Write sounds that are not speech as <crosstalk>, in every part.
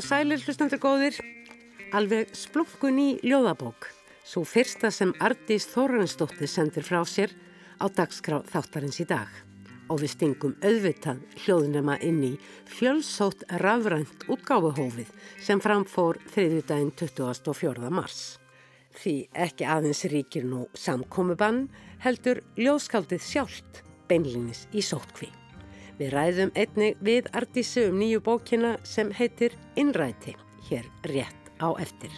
Og sælir hlustandur góðir, alveg splungun í ljóðabók, svo fyrsta sem Ardís Þóransdóttir sendir frá sér á dagskrá þáttarins í dag. Og við stingum auðvitað hljóðnema inn í fjölsótt rafrænt útgáfuhófið sem framfór þriðjudaginn 24. mars. Því ekki aðeins ríkir nú samkomiðbann heldur ljóðskaldið sjálft beinlinis í sótkví. Við ræðum einnig við Ardísu um nýju bókina sem heitir Innræti, hér rétt á eftir.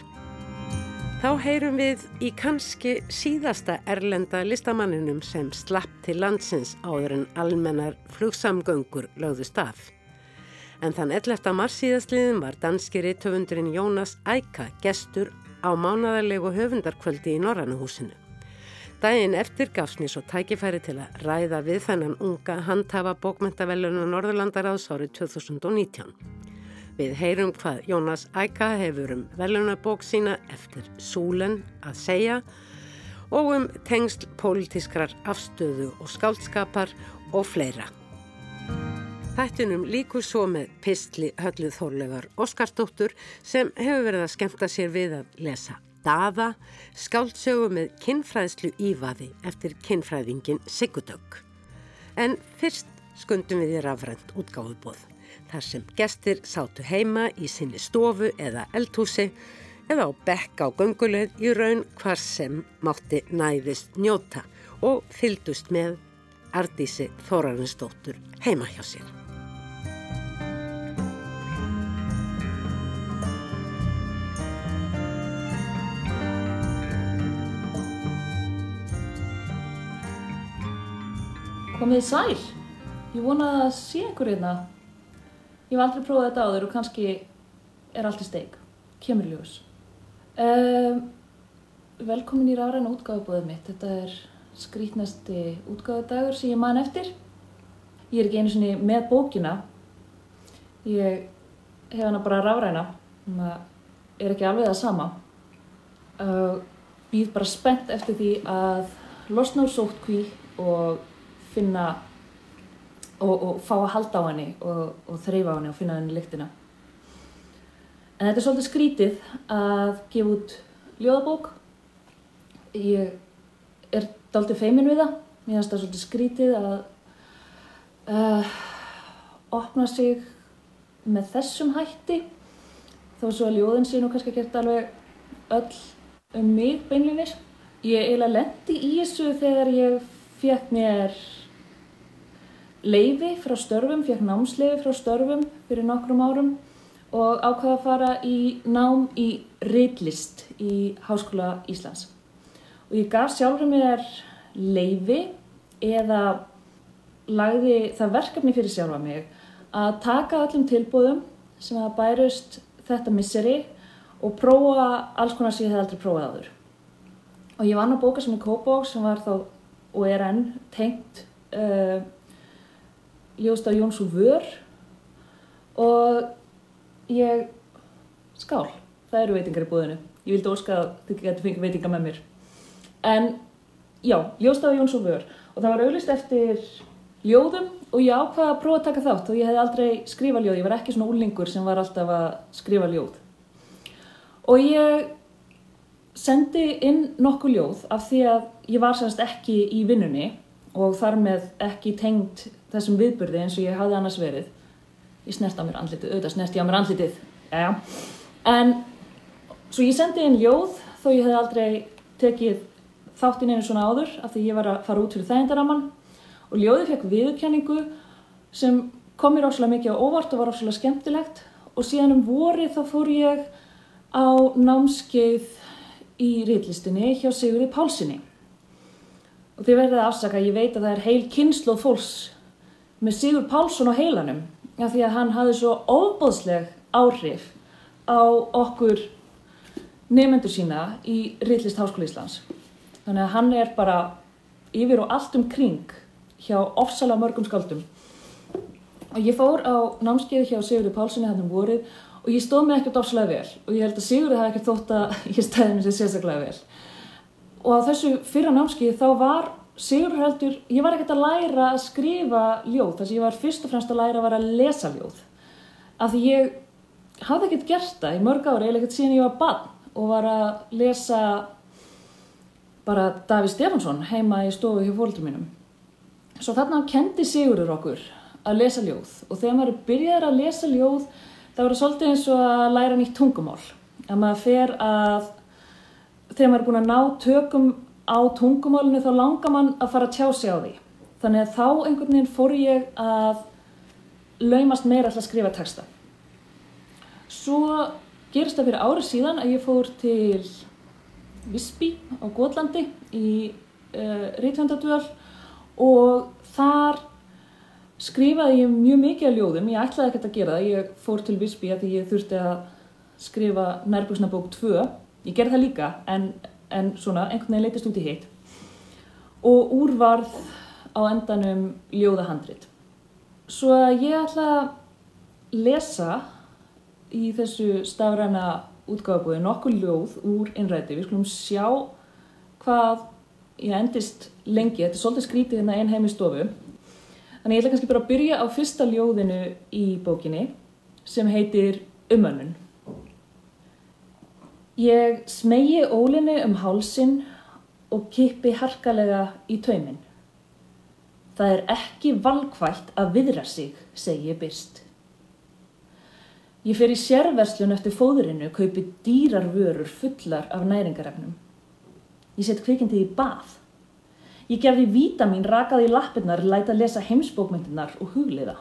Þá heyrum við í kannski síðasta erlenda listamanninum sem slapp til landsins áður en almennar flugsamgöngur lögðust af. En þann 11. mars síðastliðin var danski rittöfundurinn Jónas Æka gestur á mánadalegu höfundarkvöldi í Norrannuhúsinu. Dæin eftir gafst mér svo tækifæri til að ræða við þennan unga handhafa bókmentavelunu Norðurlandaráðs árið 2019. Við heyrum hvað Jónas Æka hefur um velunabók sína eftir Súlen að segja og um tengst pólitískrar afstöðu og skáldskapar og fleira. Þættunum líkur svo með pistli hölluð þórlegar Óskarsdóttur sem hefur verið að skemta sér við að lesa Daða skáldsögu með kinnfræðslu ívaði eftir kinnfræðingin Sigurdögg. En fyrst skundum við í rafrænt útgáðubóð. Þar sem gestir sátu heima í sinni stofu eða eldhúsi eða á bekk á gönguleð í raun hvar sem mátti næðist njóta og fyldust með Ardísi Þórarinsdóttur heima hjá sér. Komið sæl, ég vona að það sé ykkur hérna. Ég hef aldrei prófað þetta áður og kannski er allt í steik. Kemur ljós. Um, velkomin í rafræna útgáðubóðið mitt. Þetta er skrítnasti útgáðudagur sem ég man eftir. Ég er ekki einu sinni með bókina. Ég hef hana bara rafræna. Það er ekki alveg það sama. Uh, Býð bara spennt eftir því að losna úr sótkví og finna og, og fá að halda á henni og, og þreyfa á henni og finna henni lyktina. En þetta er svolítið skrítið að gefa út ljóðabók. Ég er dálítið feimin við það. Mér finnst það svolítið skrítið að uh, opna sig með þessum hætti. Þó svo að ljóðin sé nú kannski gert alveg öll um mig beinlinis. Ég eiginlega lendi í þessu þegar ég fekk mér leiði frá störfum, fekk námsleiði frá störfum fyrir nokkrum árum og ákvaði að fara í nám í reitlist í Háskóla Íslands. Og ég gaf sjálfur mér leiði eða lagði það verkefni fyrir sjálfa mig að taka öllum tilbúðum sem að bærust þetta misseri og prófa alls konar sem ég hef aldrei prófað áður. Og ég vann á bóka sem er Kópavók sem var þá og er enn tengt uh, ljóst á Jóns og Vör og ég skál, það eru veitingar í búðinu ég vildi óska að þið getur fengið veitingar með mér. En já, ljóst á Jóns og Vör. Og það var auglist eftir ljóðum og ég ákvaði að prófa að taka þátt og ég hef aldrei skrifað ljóð, ég var ekki svona úlingur sem var alltaf að skrifa ljóð. Og ég sendi inn nokkuð ljóð af því að ég var semst ekki í vinnunni og þar með ekki tengd þessum viðbyrði eins og ég hafði annars verið. Ég snert á mér andlitið, auðvitað snert ég á mér andlitið. Ja. en svo ég sendi inn ljóð þó ég hef aldrei tekið þáttinn einu svona áður af því ég var að fara út fyrir þægindaraman og ljóði fekk viðkenningu sem kom mér ósala mikið á óvart og var ósala skemmtilegt. Og síðan um voru þá fór ég á námskeið í rítlistinni hjá Sigurði Pálssoni og þið verðið að afsaka, ég veit að það er heil kynsloð fólks með Sigur Pálsson á heilanum af því að hann hafði svo óbóðsleg áhrif á okkur nefnendur sína í Rittlist Háskóla Íslands. Þannig að hann er bara yfir og allt um kring hjá ofsala mörgum skaldum og ég fór á námskeiði hjá Sigurði Pálssoni hann um vorið og ég stóð mig ekkert ofsalega vel og ég held að Sigurði hafi ekkert þótt að <laughs> ég stæði mér sér sérstaklega vel. Og á þessu fyrra námskið þá var Sigurheldur, ég var ekkert að læra að skrifa ljóð þess að ég var fyrst og fremst að læra að vera að lesa ljóð af því ég hafði ekkert gert það í mörg ári, eða ekkert síðan ég var bann og var að lesa bara Daví Stefansson heima í stofu hjá fólkdur mínum. Svo þarna kendi Sigurður okkur að lesa ljóð og þegar maður byrjar að lesa ljóð það svolítið eins og að læra nýtt tungumál. Að maður fer að, þegar maður er búin að ná tökum á tungumálinu þá langar mann að fara að tjá sig á því. Þannig að þá einhvern veginn fór ég að laumast meira alltaf að skrifa texta. Svo gerist það fyrir árið síðan að ég fór til Visby á Góðlandi í uh, Rítvendadvöl og þar skrifaði ég mjög mikið af ljóðum, ég ætlaði ekkert að gera það, ég fór til Visby að því ég þurfti að skrifa nærbúksnabók 2, ég gerði það líka en, en svona einhvern veginn leytist út í heitt og úrvarð á endanum ljóðahandrit. Svo að ég ætla að lesa í þessu stafræna útgáðabúði nokkuð ljóð úr innræti, við skulum sjá hvað ég endist lengi, þetta er svolítið skrítið hérna einn heim í stofu. Þannig ég ætla kannski bara að byrja á fyrsta ljóðinu í bókinni sem heitir Umönnun Ég smegi ólinni um hálsin og kippi harkalega í taumin Það er ekki valkvægt að viðra sig, segi ég byrst Ég fer í sérverslun eftir fóðurinu, kaupi dýrar vörur fullar af næringarefnum. Ég set kvikindið í bað. Ég gefði vítamin rakaði í lappirnar, læta að lesa heimsbókmyndinar og hugliða.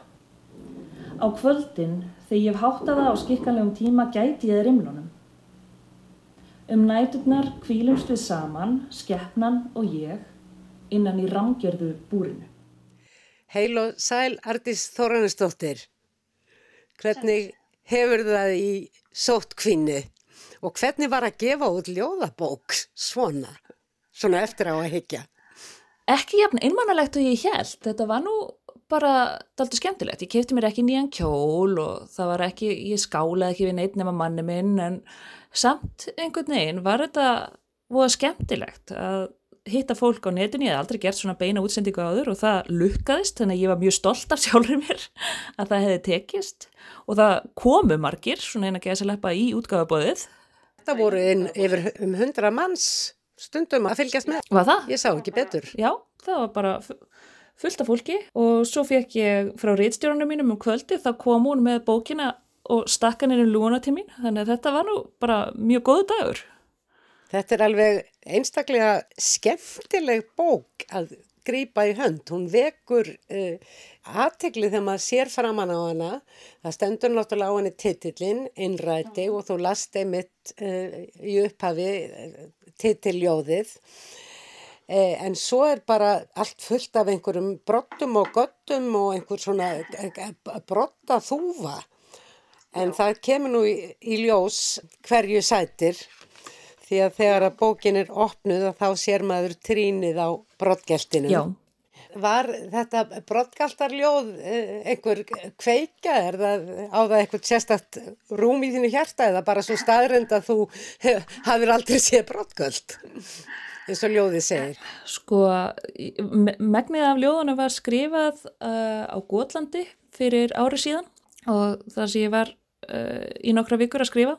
Á kvöldin, þegar ég hef háttaða á skikkanlegum tíma, gæti ég rimlunum. Um næturnar kvílumst við saman, skeppnan og ég, innan í ramgjörðu búrinu. Heil og sæl, Artís Þórannistóttir. Hvernig hefur það í sótkvinni og hvernig var að gefa út ljóðabók svona, svona eftir á að higgja? Ekki jafn einmannalegt og ég held, þetta var nú bara daldur skemmtilegt, ég kefti mér ekki nýjan kjól og það var ekki, ég skálaði ekki við neitt nema manni minn en samt einhvern veginn var þetta voða skemmtilegt að hitta fólk á netinu, ég hef aldrei gert svona beina útsendingu áður og það lukkaðist þannig að ég var mjög stolt af <laughs> sjálfur mér að það hefði tekist og það komu margir svona eina geðsaleppa í útgáðabóðið. Það voru inn yfir um hundra manns stundum að fylgjast með. Var það? Ég sá ekki betur. Já, það var bara fullt af fólki og svo fekk ég frá rítstjórnum mínum um kvöldi þá kom hún með bókina og stakkan inn um lúna til mín þannig að þetta var nú bara mjög góðu dagur. Þetta er alveg einstaklega skemmtileg bók að grýpa í hönd. Hún vekur uh, aðtegli þegar maður sér framann á hana. Það stendur náttúrulega á henni titillin, innræti og þú last einmitt uh, í upphafi uh, titilljóðið. En svo er bara allt fullt af einhverjum brottum og göttum og einhver svona brotta þúfa. En það kemur nú í, í ljós hverju sætir því að þegar að bókin er opnuð þá sér maður trínið á brottgeltinu. Já. Var þetta brottgaltarljóð eh, einhver kveika? Er það á það eitthvað sérstakt rúm í þínu hjarta eða bara svo staðrend að þú hafur aldrei séð brottgöld? eins og ljóðið segir. Sko, megnið af ljóðunum var skrifað uh, á Gótlandi fyrir ári síðan og þar sem ég var uh, í nokkra vikur að skrifa.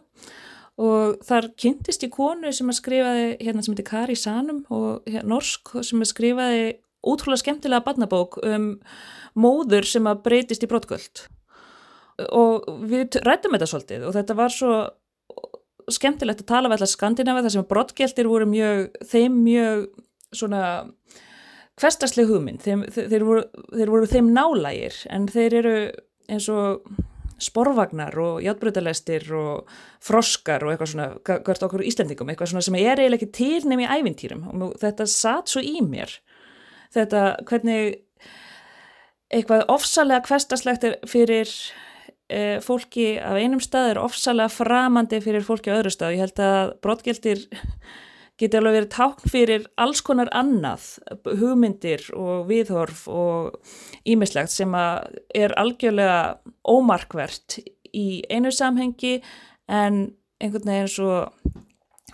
Og þar kynntist ég konu sem að skrifaði hérna sem heitir Kari Sanum og hérna, norsk sem að skrifaði útrúlega skemmtilega barnabók um móður sem að breytist í brottgöld og við rættum þetta svolítið og þetta var svo skemmtilegt að tala við allar Skandinavi þar sem brottgeldir voru mjög þeim mjög svona hverstasleg þeim, þeir, þeir, þeir voru þeim nálægir en þeir eru eins og sporvagnar og játbröðalestir og froskar og eitthvað svona, hvert okkur íslendingum, eitthvað svona sem er eiginlega ekki til nefn í ævintýrum og þetta satt svo í mér. Þetta, hvernig eitthvað ofsalega hverstaslegt er fyrir e, fólki af einum stað er ofsalega framandi fyrir fólki á öðru stað. Ég held að brotgjeldir geti alveg verið tákn fyrir alls konar annað, hugmyndir og viðhorf og ímislegt sem er algjörlega ómarkvert í einu samhengi en einhvern veginn svo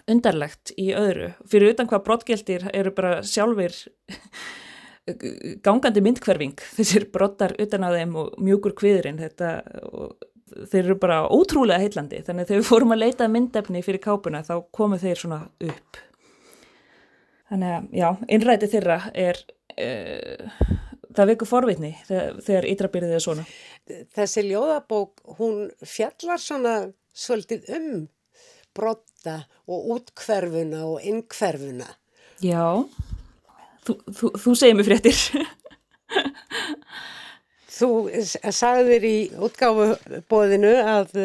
undarlegt í öðru. Fyrir utan hvað brottgeldir eru bara sjálfur <laughs> gangandi myndkverfing, þessir brottar utan á þeim og mjúkur kviðurinn þetta og þeir eru bara ótrúlega heitlandi þannig að þegar við fórum að leita myndefni fyrir kápuna þá komu þeir svona upp þannig að já, innræti þeirra er uh, það veku forvitni þegar, þegar ytrabyrðið er svona. Þessi ljóðabók, hún fjallar svona svolítið um brotta og útkverfuna og innkverfuna Já, þú, þú, þú segir mér fréttir. Þú sagðir í útgáfubóðinu að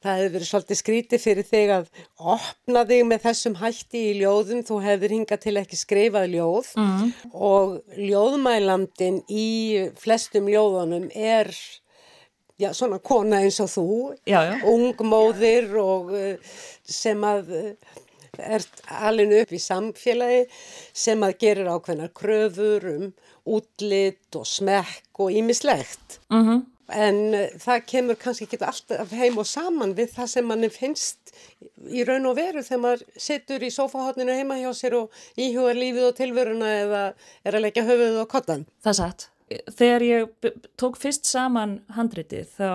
það hefði verið svolítið skrítið fyrir þig að opna þig með þessum hætti í ljóðum. Þú hefðir hingað til ekki skrifað ljóð mm. og ljóðmælandin í flestum ljóðunum er já, svona kona eins og þú, já, já. ungmóðir og uh, sem að uh, er alveg upp í samfélagi sem að gerir ákveðnar kröfur um útlitt og smekk og ímislegt. Mm -hmm. En uh, það kemur kannski ekki alltaf heim og saman við það sem manni finnst í raun og veru þegar maður sittur í sofahotninu heima hjá sér og íhuga lífið og tilveruna eða er að leggja höfuð og kottan. Það satt. Þegar ég tók fyrst saman handritið þá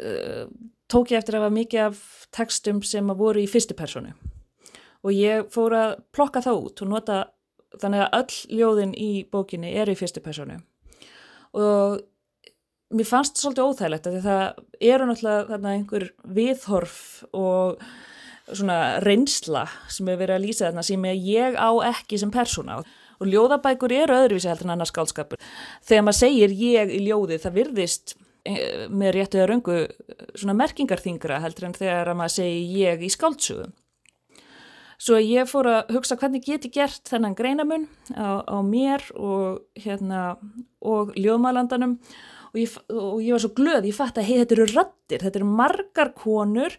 uh, tók ég eftir að hafa mikið af textum sem voru í fyrstu personu og ég fór að plokka það út og nota þannig að öll ljóðin í bókinni er í fyrstu personu og mér fannst svolítið óþægilegt að það eru náttúrulega þarna einhver viðhorf og svona reynsla sem er verið að lýsa þarna sem ég á ekki sem persóna og ljóðabækur eru öðruvísi heldur en annars skálskapur. Þegar maður segir ég í ljóði það virðist eh, með réttu eða röngu svona merkingarþingra heldur en þegar maður segir ég í skáldsugum. Svo ég fór að hugsa hvernig get ég gert þennan greinamun á, á mér og, hérna, og ljóðmælandanum og ég, og ég var svo glöð, ég fatt að hei þetta eru rattir, þetta eru margar konur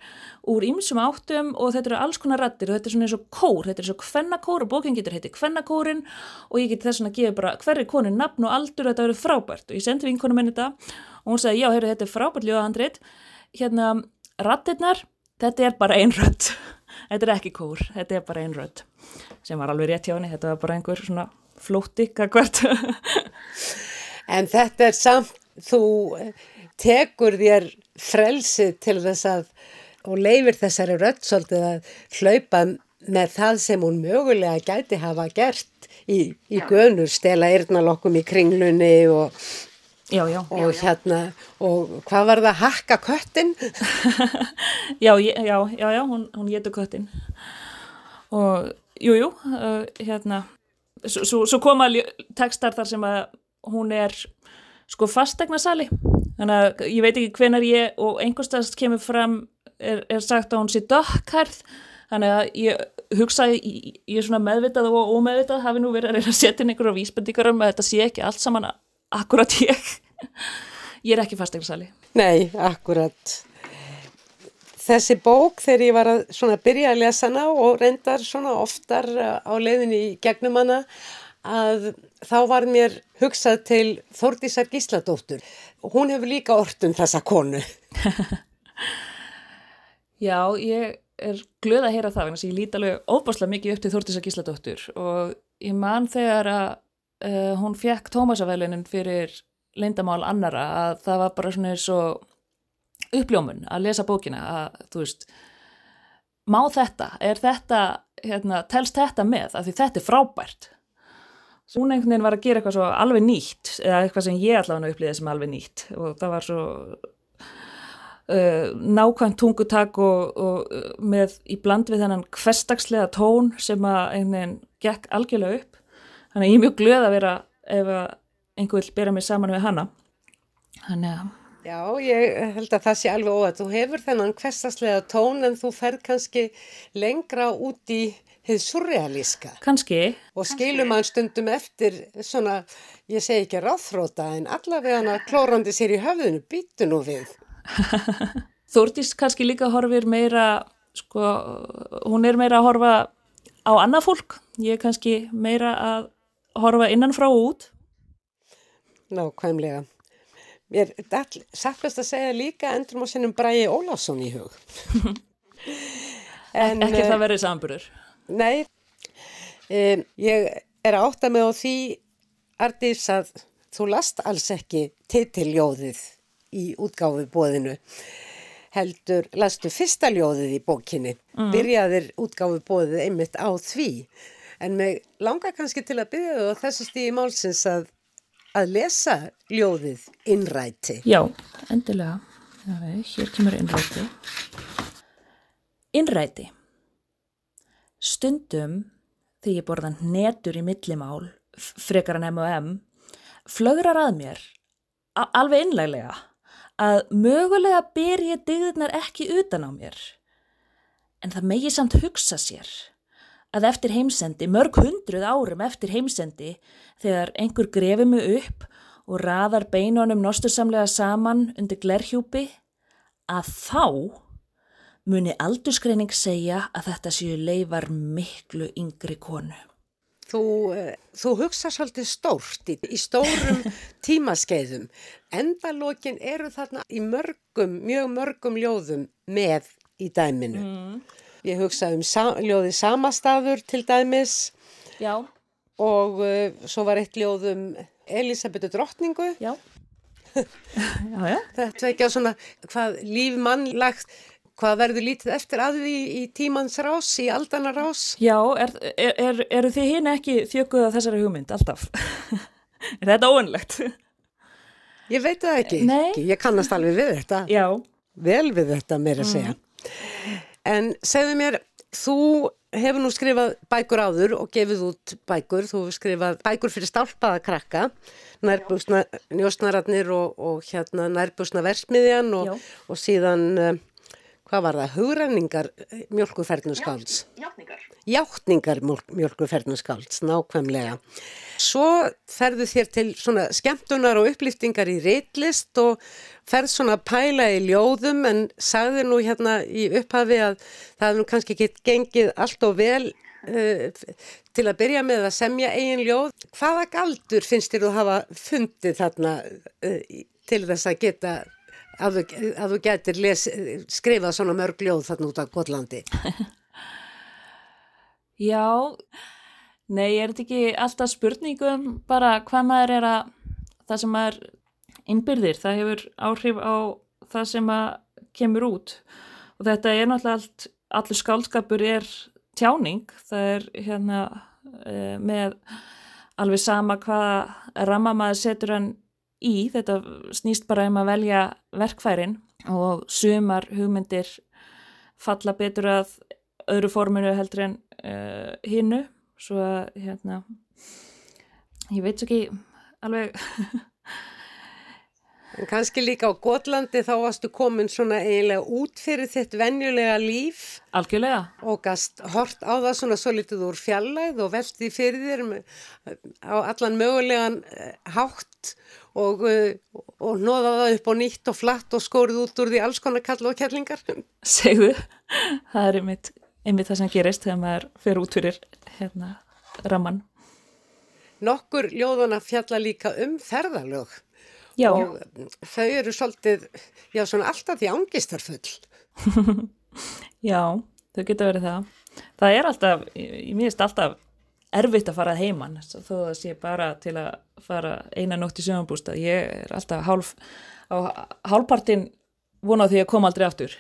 úr ymsum áttum og þetta eru alls konar rattir og þetta er svona eins og kór, þetta er eins og kvennakór og bókinn getur heiti kvennakórin og ég get þess að gefa bara hverri konu nafn og aldur og þetta verður frábært. Og ég sendi vinkonum henni þetta og hún sagði já, heyru, þetta er frábært ljóðahandrit, hérna rattirnar, þetta er bara einn rött <laughs> þetta er ekki kór, þetta er bara einn rödd. Sem var alveg rétt hjá henni, þetta var bara einhver svona flótti kakvart <laughs> En þetta er samt þú tekur þér frelsið til þess að og leifir þessari rödd svolítið að hlaupa með það sem hún mögulega gæti hafa gert í, í gönur, stela eirnalokkum í kringlunni og Já, já. Og já, hérna, og hvað var það, hakka köttin? <laughs> já, já, já, hún, hún getur köttin. Og, jú, jú, uh, hérna, svo, svo koma tekstar þar sem að hún er, sko, fastegnarsali. Þannig að ég veit ekki hvenar ég, og einhverstast kemur fram, er, er sagt að hún sé dökkhærð. Þannig að ég hugsa, ég, ég er svona meðvitað og ómeðvitað, hafi nú verið að reyna að setja inn einhverja vísbendingar um að þetta sé ekki allt saman akkurat ég ég er ekki fastegnarsali Nei, akkurat Þessi bók þegar ég var að byrja að lesa hana og reyndar oftar á leiðinni í gegnum hana að þá var mér hugsað til Þordísar Gísladóttur. Hún hefur líka orðum þessa konu. <laughs> Já, ég er glöð að heyra það vegna sem ég líti alveg óbáslega mikið upp til Þordísar Gísladóttur og ég man þegar að uh, hún fekk Tómasavælinin fyrir leindamál annara að það var bara svona eins og uppljómun að lesa bókina að þú veist má þetta, er þetta hérna, telst þetta með? Að því þetta er frábært hún einhvern veginn var að gera eitthvað svo alveg nýtt eða eitthvað sem ég allavega upplýði sem alveg nýtt. Og það var svo uh, nákvæmt tungutak og, og uh, með í bland við þennan hverstagslega tón sem að einhvern veginn gekk algjörlega upp. Þannig að ég er mjög glöð að vera ef einhver vil bera mig saman við hana. Þannig að Já, ég held að það sé alveg óað þú hefur þennan hverstaslega tón en þú ferð kannski lengra út í hefð surrealíska. Kannski. Og skilum hann stundum eftir svona, ég segi ekki ráþróta en allavega hann að klórandi sér í höfðinu, býtu nú við. <laughs> Þórtís kannski líka horfir meira, sko, hún er meira að horfa á annað fólk. Ég er kannski meira að horfa innan frá út. Nákvæmlega. Mér er sattast að segja líka endur má sinnum Bræi Ólásson í hug. <laughs> en, Ekki það verið samburður? Nei, um, ég er að með á því Ardís að þú last alls ekki titiljóðið í útgáfi bóðinu heldur lastu fyrsta ljóðið í bókinni. Mm. byrjaðir útgáfi bóðið einmitt á því. En mig langar kannski til að byrja og þessu stíði málsins að, að lesa ljóðið innræti. Já, endilega. Já, hér kemur innræti. Innræti Stundum þegar ég borðan netur í millimál frekar en M&M flögrar að mér alveg innleglega að mögulega ber ég digðirnar ekki utan á mér. En það megi samt hugsa sér að eftir heimsendi, mörg hundruð árum eftir heimsendi þegar einhver grefi mig upp og raðar beinunum nostursamlega saman undir glerhjúpi að þá muni aldurskreining segja að þetta séu leifar miklu yngri konu. Þú, eh, þú hugsa svolítið stórt í, í stórum <laughs> tímaskeiðum. Endalókin eru þarna í mörgum, mjög mörgum ljóðum með í dæminu. Mm. Ég hugsa um sa, ljóði samastaður til dæmis Já. og uh, svo var eitt ljóðum Elisabethu drottningu. Já. <laughs> já, já. Þetta er ekki á svona hvað líf mannlagt hvað verður lítið eftir að því í tímans rás, í aldana rás? Já, er, er, er, eru þið hinn ekki þjökuð af þessari hugmynd alltaf? <laughs> er þetta óanlegt? Ég veit það ekki, ekki. ég kannast alveg við þetta, Já. vel við þetta mér að segja. Mm. En segðu mér, þú hefur nú skrifað bækur áður og gefið út bækur, þú hefur skrifað bækur fyrir stálpaða krakka, nærbúsna njósnararnir og, og hérna nærbúsna versmiðjan og, og síðan uh, hvað var það, hugrenningar eh, mjölkuferðnusskálds? Játtningar. Játtningar mjölkuferðnusskálds, nákvæmlega. Svo ferðu þér til svona skemmtunar og upplýftingar í reitlist og ferð svona pæla í ljóðum en sagði nú hérna í upphafi að það hefði nú kannski ekki gengið allt og vel uh, til að byrja með að semja eigin ljóð. Hvaða galdur finnst þér þú hafa fundið þarna uh, til þess að geta að þú, að þú getur les, skrifað svona mörg ljóð þarna út á Góðlandi <laughs> Já Nei, er þetta ekki alltaf spurningum bara hvað maður er að það sem maður innbyrðir, það hefur áhrif á það sem að kemur út. Og þetta er náttúrulega allt, allur skálskapur er tjáning, það er hérna e, með alveg sama hvaða ramma maður setur hann í, þetta snýst bara um að velja verkfærin og sumar hugmyndir falla betur að öðru forminu heldur en uh, hinnu svo að hérna ég veit svo ekki alveg <laughs> En kannski líka á Gotlandi þá varstu komin svona eiginlega út fyrir þitt venjulega líf. Algjörlega. Og gast hort á það svona svo litið úr fjallæð og veldi fyrir þér á allan mögulegan eh, hátt og, eh, og nóða það upp á nýtt og flatt og skórið út úr því alls konar kall og kellingar. Segðu, það er einmitt, einmitt það sem gerist þegar maður fyrir út fyrir hérna raman. Nokkur ljóðana fjalla líka um ferðalög. Já. og þau eru svolítið, já svona alltaf því ángistarfull. <laughs> já, þau geta verið það. Það er alltaf, ég minnst alltaf erfitt að fara heimann þó að sé bara til að fara eina nótt í sögumbústað. Ég er alltaf hálf, á hálfpartin vona því að koma aldrei aftur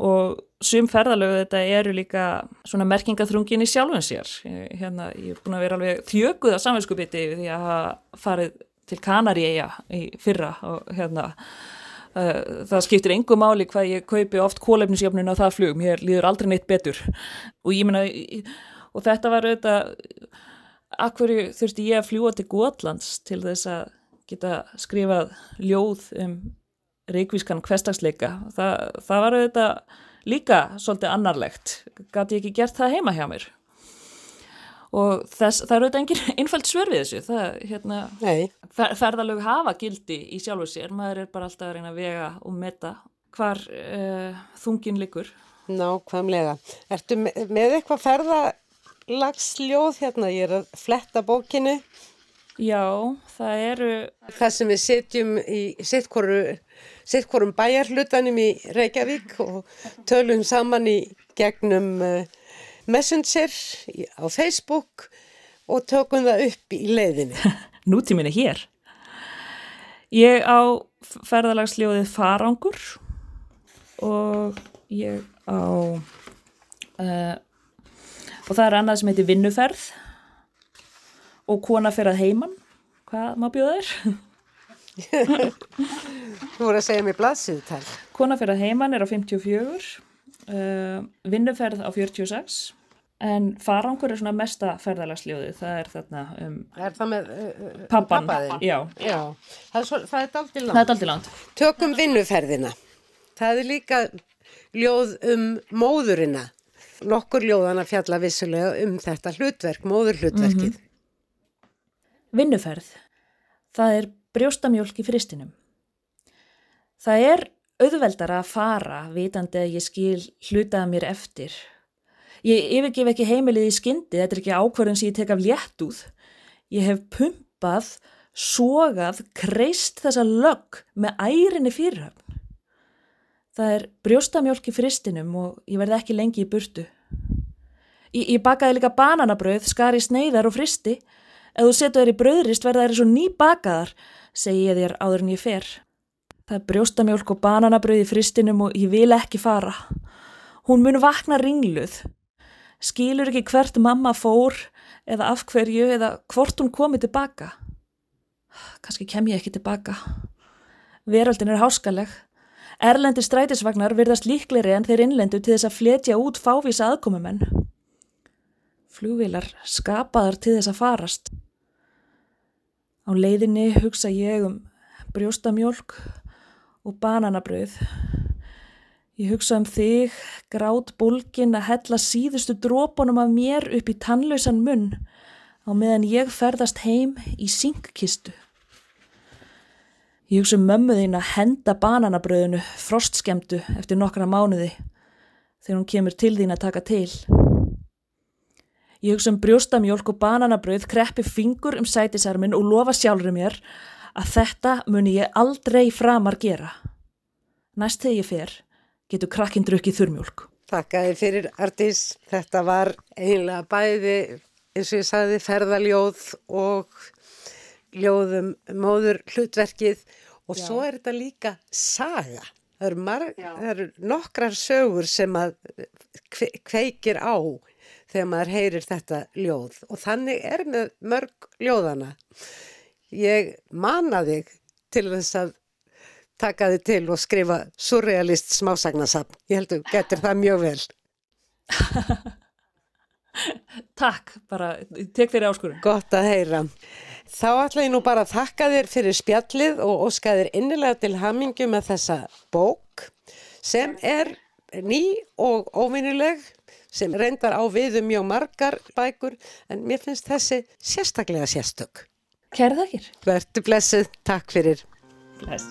og sum ferðalögu þetta eru líka svona merkingaþrungin í sjálfum sér. Ég, hérna, ég er búin að vera alveg þjöguð á samvinskupiti því að hafa farið til Kanaríeja í fyrra og hérna uh, það skiptir engu máli hvað ég kaupi oft kólefnisjöfnun á það flug, mér líður aldrei neitt betur og ég menna og þetta var auðvitað akkurju þurfti ég að fljúa til Góðlands til þess að geta skrifað ljóð um reikvískan hverstagsleika það, það var auðvitað líka svolítið annarlegt. Gæti ég ekki gert það heima hjá mér? Og þess, það eru auðvitað engin <laughs> einfælt svör við þessu. Það, hérna, fer, ferðalög hafa gildi í sjálfu sér, maður er bara alltaf að reyna að vega og metta hvar uh, þungin likur Nákvæmlega. Ertu með, eitthvað ferðalagsljóð hérna, ég er að fletta bókinu Já, það eru Það sem við setjum í sittkorum bæjarhlutanum í Reykjavík og tölum saman í gegnum uh, Messenger á Facebook og tökum það upp í leiðinni. <laughs> Nútíminni hér. Ég á ferðalagsljóðið Farangur og ég á uh, og það er annað sem heitir Vinnuferð og Kona fyrir að heiman hvað má bjóða þér? <laughs> Þú voru að segja mér blaðsýðutal Kona fyrir að heiman er á 54 uh, Vinnuferð á 46 En farangur er svona mesta ferðalagsljóði, það er þarna um Er það með uh, uh pappan? Pappaðin? Já. Já, það er, svo, það er daldi langt. Langt. Tökum vinnuferðina. Það er líka ljóð um móðurina. Nokkur ljóðana fjalla vissulega um þetta hlutverk, móðurhlutverkið. Mm -hmm. Vinnuferð. Það er brjóstamjólk í fristinum. Það er auðveldar að fara vitandi að ég skil hlutaða mér eftir Ég yfirgef ekki heimilið í skyndi, þetta er ekki ákvarðun sem ég tek af léttúð. Ég hef pumpað, sogað, kreist þessa lögg með ærinni fyrirhöfn. Það er brjóstamjólk í fristinum og ég verði ekki lengi í burtu. Ég, ég bakaði líka bananabröð, skari sneiðar og fristi. Ef þú setu þér í bröðrist verða þær svo ný bakaðar, segi ég þér áður en ég fer. Það er brjóstamjólk og bananabröð í fristinum og ég vil ekki fara. Hún mun vakna ringluð skilur ekki hvert mamma fór eða af hverju eða hvort hún komið tilbaka. Kanski kem ég ekki tilbaka. Veröldin er háskaleg. Erlendi strætisvagnar virðast líkleri en þeir innlendu til þess að fletja út fávisa aðkomumenn. Flugvilar skapaðar til þess að farast. Á leiðinni hugsa ég um brjóstamjólk og bananabröð. Ég hugsa um þig, grát bólkin að hella síðustu drópunum af mér upp í tannlausan munn á meðan ég ferðast heim í syngkistu. Ég hugsa um mömmuðin að henda bananabröðinu frostskemdu eftir nokkra mánuði þegar hún kemur til þín að taka til. Ég hugsa um brjóstamjólk og bananabröð, kreppi fingur um sætisarmin og lofa sjálfur mér að þetta muni ég aldrei framar gera. Næst þegar ég fer getur krakkinn drukkið þurrmjólk. Takkaði fyrir Artís, þetta var einlega bæði eins og ég sagði ferðaljóð og ljóðum móður hlutverkið og Já. svo er þetta líka saga. Það eru, marg, það eru nokkrar sögur sem að kveikir á þegar maður heyrir þetta ljóð og þannig er með mörg ljóðana. Ég manna þig til þess að taka þið til og skrifa surrealist smásagnasapn. Ég held að þú getur það mjög vel. <laughs> Takk, bara tek þér áskurum. Gott að heyra. Þá ætla ég nú bara að þakka þér fyrir spjallið og óska þér innilega til hamingu með þessa bók sem er ný og óvinnileg sem reyndar á viðum mjög margar bækur en mér finnst þessi sérstaklega sérstök. Kæra þakkir. Vertu blessuð. Takk fyrir. Bless.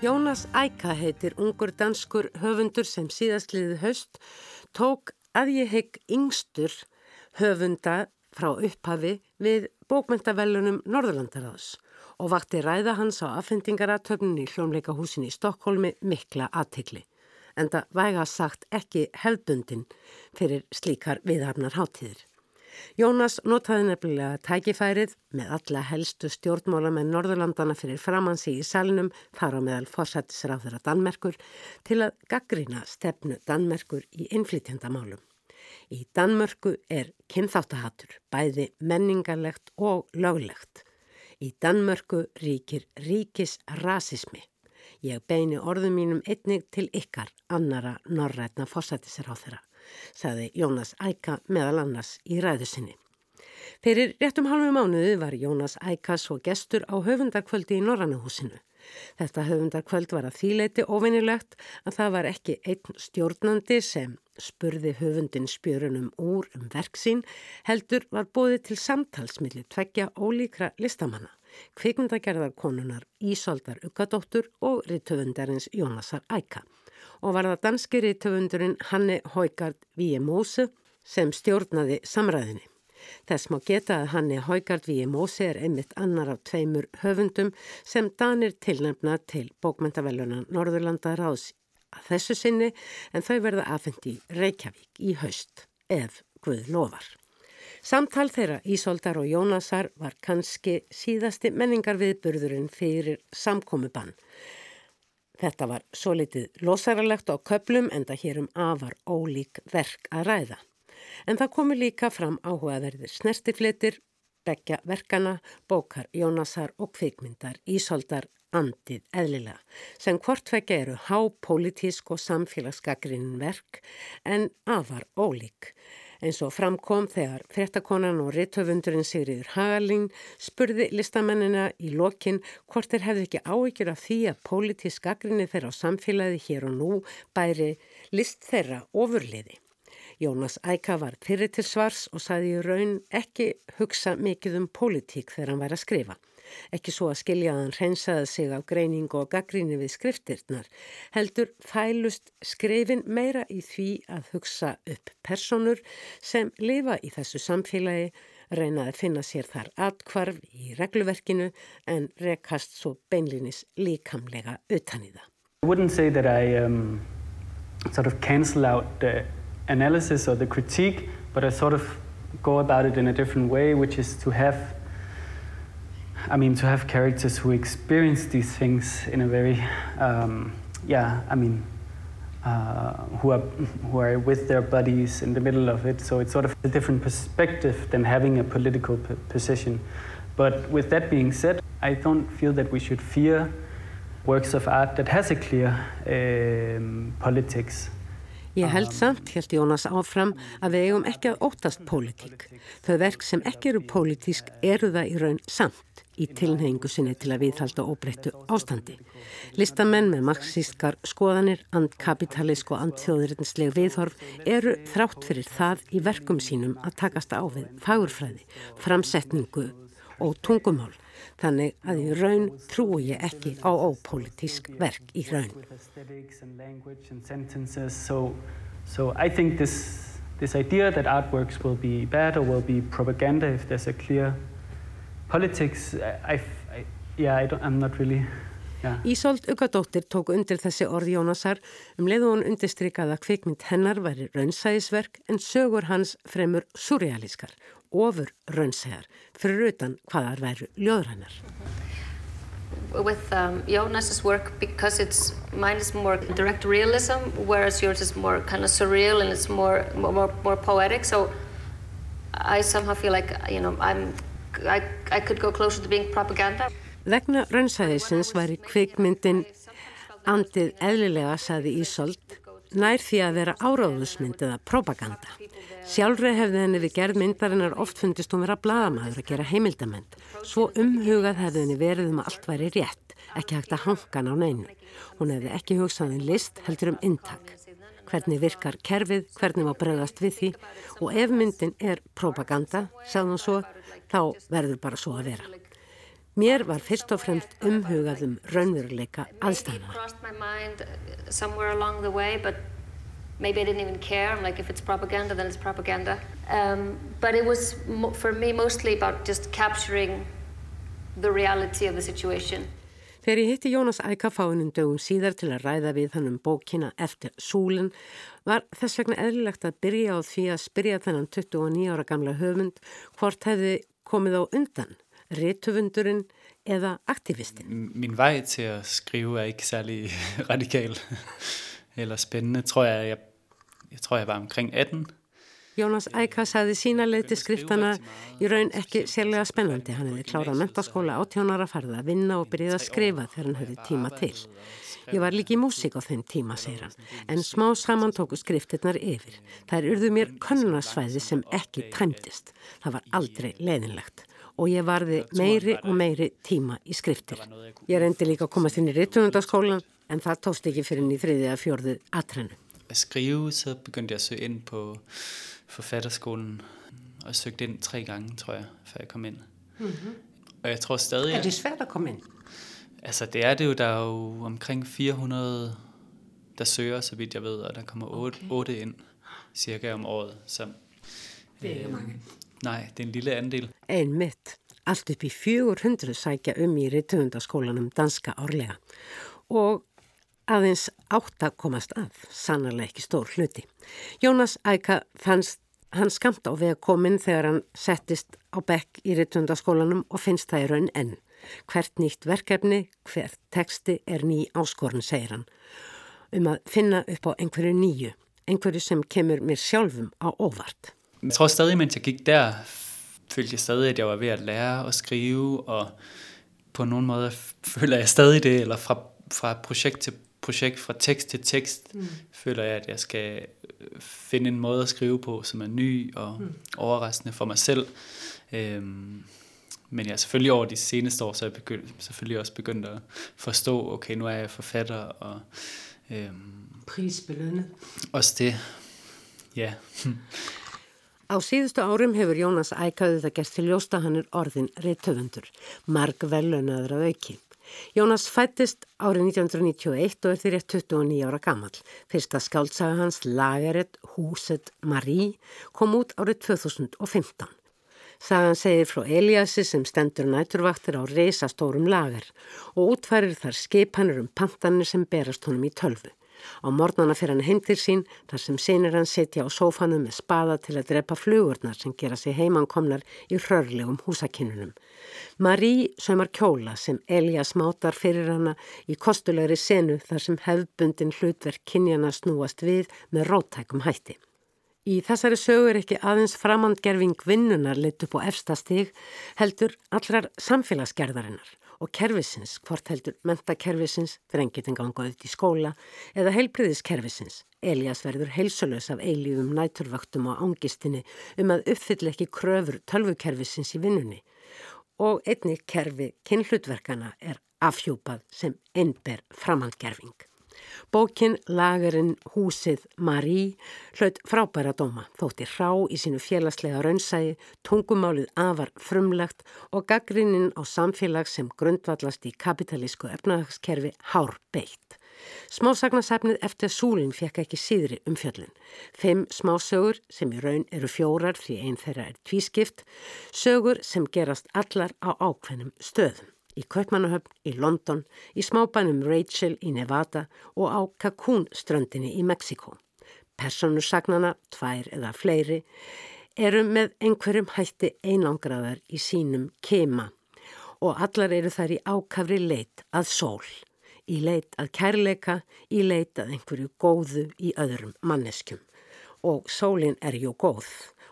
Jónas Æka heitir ungur danskur höfundur sem síðastliðið höst tók að ég hegg yngstur höfunda frá upphafi við bókmyndavellunum Norðurlandaráðs og vakti ræða hans á affendingaratöfnun í hljómleikahúsin í Stokkólmi mikla aðtikli. En það væga sagt ekki hefðbundin fyrir slíkar viðhafnar hátíðir. Jónas notaði nefnilega tækifærið með alla helstu stjórnmála með Norðurlandana fyrir framansi í salnum þar á meðal fórsættisráður að Danmerkur til að gaggrina stefnu Danmerkur í innflytjandamálum. Í Danmörku er kynþáttahatur, bæði menningarlegt og löglegt. Í Danmörku ríkir ríkis rasismi. Ég beini orðum mínum einnig til ykkar annara norrætna fórsættisráðara saði Jónas Æka meðal annars í ræðusinni. Fyrir réttum halvu mánuði var Jónas Æka svo gestur á höfundarkvöldi í Norrannahúsinu. Þetta höfundarkvöld var að þýleiti ofinnilegt að það var ekki einn stjórnandi sem spurði höfundin spjörunum úr um verksín heldur var bóðið til samtalsmiðli tveggja ólíkra listamanna, kvikmyndagerðarkonunar Ísaldar Ugadóttur og rittöfundarins Jónasar Æka og var það danski rítöfundurinn Hanne Haugard Víemóse sem stjórnaði samræðinni. Þess má geta að Hanne Haugard Víemóse er einmitt annar af tveimur höfundum sem Danir tilnefna til bókmyndavellunan Norðurlanda ráðs að þessu sinni en þau verða afhengt í Reykjavík í haust ef Guð lofar. Samtal þeirra Ísoldar og Jónasar var kannski síðasti menningarviðburðurinn fyrir samkomiðbann. Þetta var svo litið losaralegt á köplum en það hér um afar ólík verk að ræða. En það komu líka fram áhugaverðir snertifletir, begja verkana, bókar Jónasar og kvikmyndar Ísoldar andið eðlilega, sem hvortvekja eru hápolítísk og samfélagsgaggrinn verk en afar ólík eins og framkom þegar frettakonan og rittöfundurinn Sigriður Hagalín spurði listamennina í lokin hvort þeir hefði ekki áhyggjur af því að pólitísk aggrinni þeirra á samfélagi hér og nú bæri list þeirra ofurliði. Jónas Æka var fyrir til svars og saði í raun ekki hugsa mikið um pólitík þegar hann væri að skrifa. Ekki svo að skilja að hann hreinsaði sig af greiningu og gaggríni við skriftirnar, heldur fælust skrifin meira í því að hugsa upp personur sem lifa í þessu samfélagi, reynaði að finna sér þar atkvarf í regluverkinu en rekast svo beinlinis líkamlega utan í það. I wouldn't say that I um, sort of cancel out the analysis or the critique, but I sort of go about it in a different way, which is to have I mean, to have characters who experience these things in a very, um, yeah, I mean, uh, who are who are with their buddies in the middle of it. So it's sort of a different perspective than having a political position. But with that being said, I don't feel that we should fear works of art that has a clear um, politics. Ég held samt, held Jónas áfram, að við eigum ekki að óttast pólitík. Þau verk sem ekki eru pólitísk eru það í raun samt í tilneyingu sinni til að viðhalda óbreyttu ástandi. Listamenn með marxískar skoðanir, andkapitalísk og andþjóðurinsleg viðhorf eru þrátt fyrir það í verkum sínum að takast á við fagurfræði, framsetningu og tungumál. Þannig að í raun trúi ég ekki á ópolítísk verk í raun. So I think this, this idea that artworks will be bad or will be propaganda if there's a clear politics, I, I, yeah, I I'm not really... Yeah. Ísolt Ugadóttir tók undir þessi orð Jónasar um leið og hún undirstrykað að kvikmynd hennar væri raunsæðisverk en sögur hans fremur surrealískar, ofur raunsæðar, fyrir utan hvaðar væru ljóðrænar. With um, Jonas's work, because it's mine is more direct realism, whereas yours is more kind of surreal and it's more more more poetic. So I somehow feel like you know I'm I, I could go closer to being propaganda. Vegna raunsæðisins væri kvikmyndin andið eðlilega, saði Ísolt, nær því að vera áráðusmynd eða propaganda. Sjálfrið hefði henni við gerð myndarinnar oft fundist hún vera blagamæður að gera heimildamend. Svo umhugað hefði henni verið um að allt væri rétt, ekki hægt að hankan á neinu. Hún hefði ekki hugsað en um list heldur um intak hvernig virkar kerfið, hvernig má bregðast við því og ef myndin er propaganda, sagði hún svo, þá verður bara svo að vera. Mér var fyrst og fremst umhugað um raunveruleika aðstæðna. Maybe I didn't even care. I'm like, if it's propaganda, then it's propaganda. Um, but it was, for me, mostly about just capturing the reality of the situation. Þegar ég hitti Jónas Æka fáinum dögum síðar til að ræða við hann um bókina eftir súlinn var þess vegna eðlilegt að byrja á því að spyrja þennan 29 ára gamla höfund hvort hefði komið á undan, réttufundurinn eða aktivistinn. Min vej til að skrifa er ekki særlig <laughs> radikal eller spændende. Tror jeg, jeg, jeg tror jeg var omkring 18 Jónas Æka saði sína leið til skriftana í raun ekki sérlega spennandi. Hann hefði klárað mentaskóla átjónara farða að vinna og byrjið að skrifa þegar hann hefði tíma til. Ég var líki í músík á þeim tíma, segir hann, en smá saman tóku skriftirnar yfir. Það er urðu mér konunasvæði sem ekki tæmtist. Það var aldrei leiðinlegt og ég varði meiri og meiri tíma í skriftir. Ég reyndi líka að komast inn í rittunundaskólan en það tóst ekki fyrir Að skrifu, så begyndi ég að søge inn på forfatterskolen og søgte ind tre gange, tror jeg, før jeg kom ind. Mm-hmm. Og jeg tror stadig... Er det svært at komme ind? Altså, det er det jo. Der er jo omkring 400, der søger, så vidt jeg ved, og der kommer 8, okay. 8 ind cirka om året. Så, det er ikke øh, mange. Nej, det er en lille andel. En mitt. Allt upp í 400 sækja um í rittundaskólanum danska árlega og aðeins átt að komast að, sannarlega ekki stór hluti. Jónas Æka fannst hann skamt á vega kominn þegar hann settist á bekk í rittundaskólanum og finnst það í raun enn. Hvert nýtt verkefni, hvert teksti er ný áskorun, segir hann, um að finna upp á einhverju nýju, einhverju som kemur mér sjálfum á óvart. Jeg tror stadig, mens jeg gik der, følte jeg stadig, at jeg var ved at lære at skrive, og på nogle måder føler jeg stadig det, eller fra, fra projekt til projekt, fra tekst til tekst, mm. føler jeg, at jeg skal finde en måde at skrive på, som er ny og mm. overraskende for mig selv. Øhm, men jeg ja, selvfølgelig over de seneste år, så er jeg begyndt, selvfølgelig også begyndt at forstå, okay, nu er jeg forfatter, og øhm, prisbelønnet. Også det, ja. Á síðustu árum hefur Jónas ækaðið að gerst til ljósta hann er orðin reytöfundur, marg velunnaður að auki. Jónas fættist árið 1991 og er því rétt 29 ára gammal. Fyrsta skáltsaga hans, Lageret Húset Marí, kom út árið 2015. Sagan segir frá Eliassi sem stendur næturvaktir á reysastórum lagar og útfærir þar skipanur um pantanir sem berast honum í tölvu. Á mornana fyrir hann heim til sín þar sem sinir hann setja á sófanum með spada til að drepa flugurnar sem gera sig heimankomnar í hrörlegum húsakinnunum. Marí sömar kjóla sem Elias mátar fyrir hana í kostulegri senu þar sem hefbundin hlutverk kynjana snúast við með róttækum hætti. Í þessari sögu er ekki aðeins framandgerfing vinnunar lit upp á efstastig heldur allrar samfélagsgerðarinnar og kervisins, hvort heldur mentakervisins, drengitin ganga auðvitað í skóla eða heilbriðiskervisins. Elias verður heilsulös af eilífum næturvöktum á ángistinni um að uppfylla ekki kröfur tölvukervisins í vinnunni og einni kerfi kynhlutverkana er afhjúpað sem einber framhandgerfing. Bókin Lagerinn húsið Marí hlaut frábæra dóma, þótti hrá í sínu félagslega raunsægi, tungumálið afar frumlegt og gaggrinninn á samfélag sem grundvallast í kapitalísku efnahagskerfi hár beitt. Smásagnasafnið eftir súlinn fekk ekki síðri um fjöllin. Fimm smásögur sem í raun eru fjórar því einn þeirra er tvískipt, sögur sem gerast allar á ákveðnum stöðum í Kaupmannahöfn, í London, í smábænum Rachel í Nevada og á Cancún ströndinni í Mexiko. Personursagnana, tvær eða fleiri, eru með einhverjum hætti einangraðar í sínum kema og allar eru þær í ákafri leit að sól, í leit að kærleika, í leit að einhverju góðu í öðrum manneskjum. Og sólinn er jú góð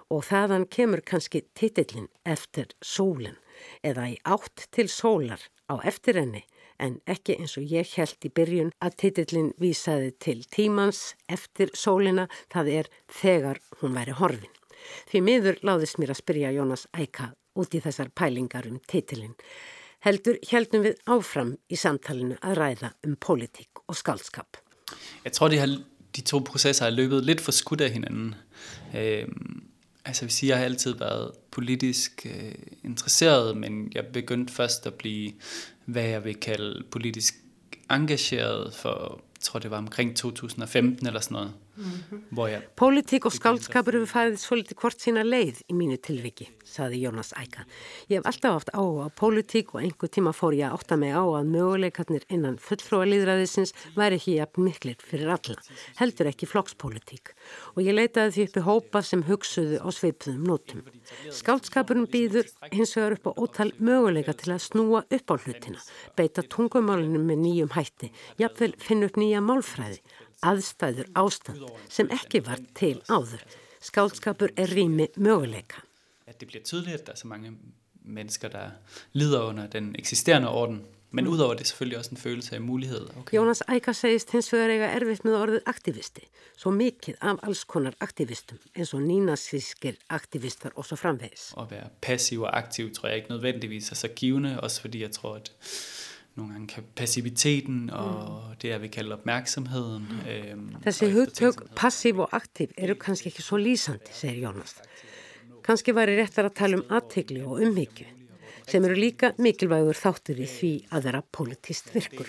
og þaðan kemur kannski titillin eftir sólinn eða í átt til sólar á eftir henni en ekki eins og ég held í byrjun að titillin vísaði til tímans eftir sólina það er þegar hún væri horfin. Því miður láðist mér að spyrja Jónas Æka út í þessar pælingar um titillin. Heldur heldum við áfram í samtalenu að ræða um politík og skaldskap. Jeg tror, de, har, de to processer har løbet lidt for skudt af hinanden. Øh, Altså jeg vil sige, jeg har altid været politisk øh, interesseret, men jeg begyndte først at blive, hvad jeg vil kalde politisk engageret for, jeg tror det var omkring 2015 eller sådan noget. Mm-hmm. Pólitík og skálskapur hefur fæðið svolítið hvort sína leið í mínu tilviki, saði Jónas Æka. Ég hef alltaf haft áhuga á pólitík og einhver tíma fór ég að ótta mig á að möguleikarnir innan fullfrúa líðræðisins væri ekki jafn miklir fyrir alla, heldur ekki flokkspólitík. Og ég leitaði því uppi hópa sem hugsuðu á sveipuðum nótum. Skálskapurum býður hins vegar upp á ótal möguleika til að snúa upp á hlutina, beita tungumálinu með nýjum hætti, jafnvel finna upp nýja málfræði, aðstæður ástand som ikke var til áður. Skálskapur er rými möguleika. At det bliver tydeligt, at der er så mange mennesker, der lider under den eksisterende orden. Men mm. udover det selvfølgelig også en følelse af mulighed. Okay. Jónas Æka segist hins vegar eiga erfitt með orðið aktivisti. Svo mikið af alls konar aktivistum eins og nínasískir aktivistar og framvegis. At være passiv og aktiv tror jeg ikke nødvendigvis er så givende, også fordi jeg tror, at nogle gange passiviteten og mm. det jeg vil kalde opmærksomheden. Mm. Øhm, Þessi hugtök passiv og aktiv eru kannski ekki svo lýsandi, segir Jónas. Kannski væri réttar að tala um aðtegli og umhyggju sem eru líka mikilvægur þáttur í því að vera politist virkur.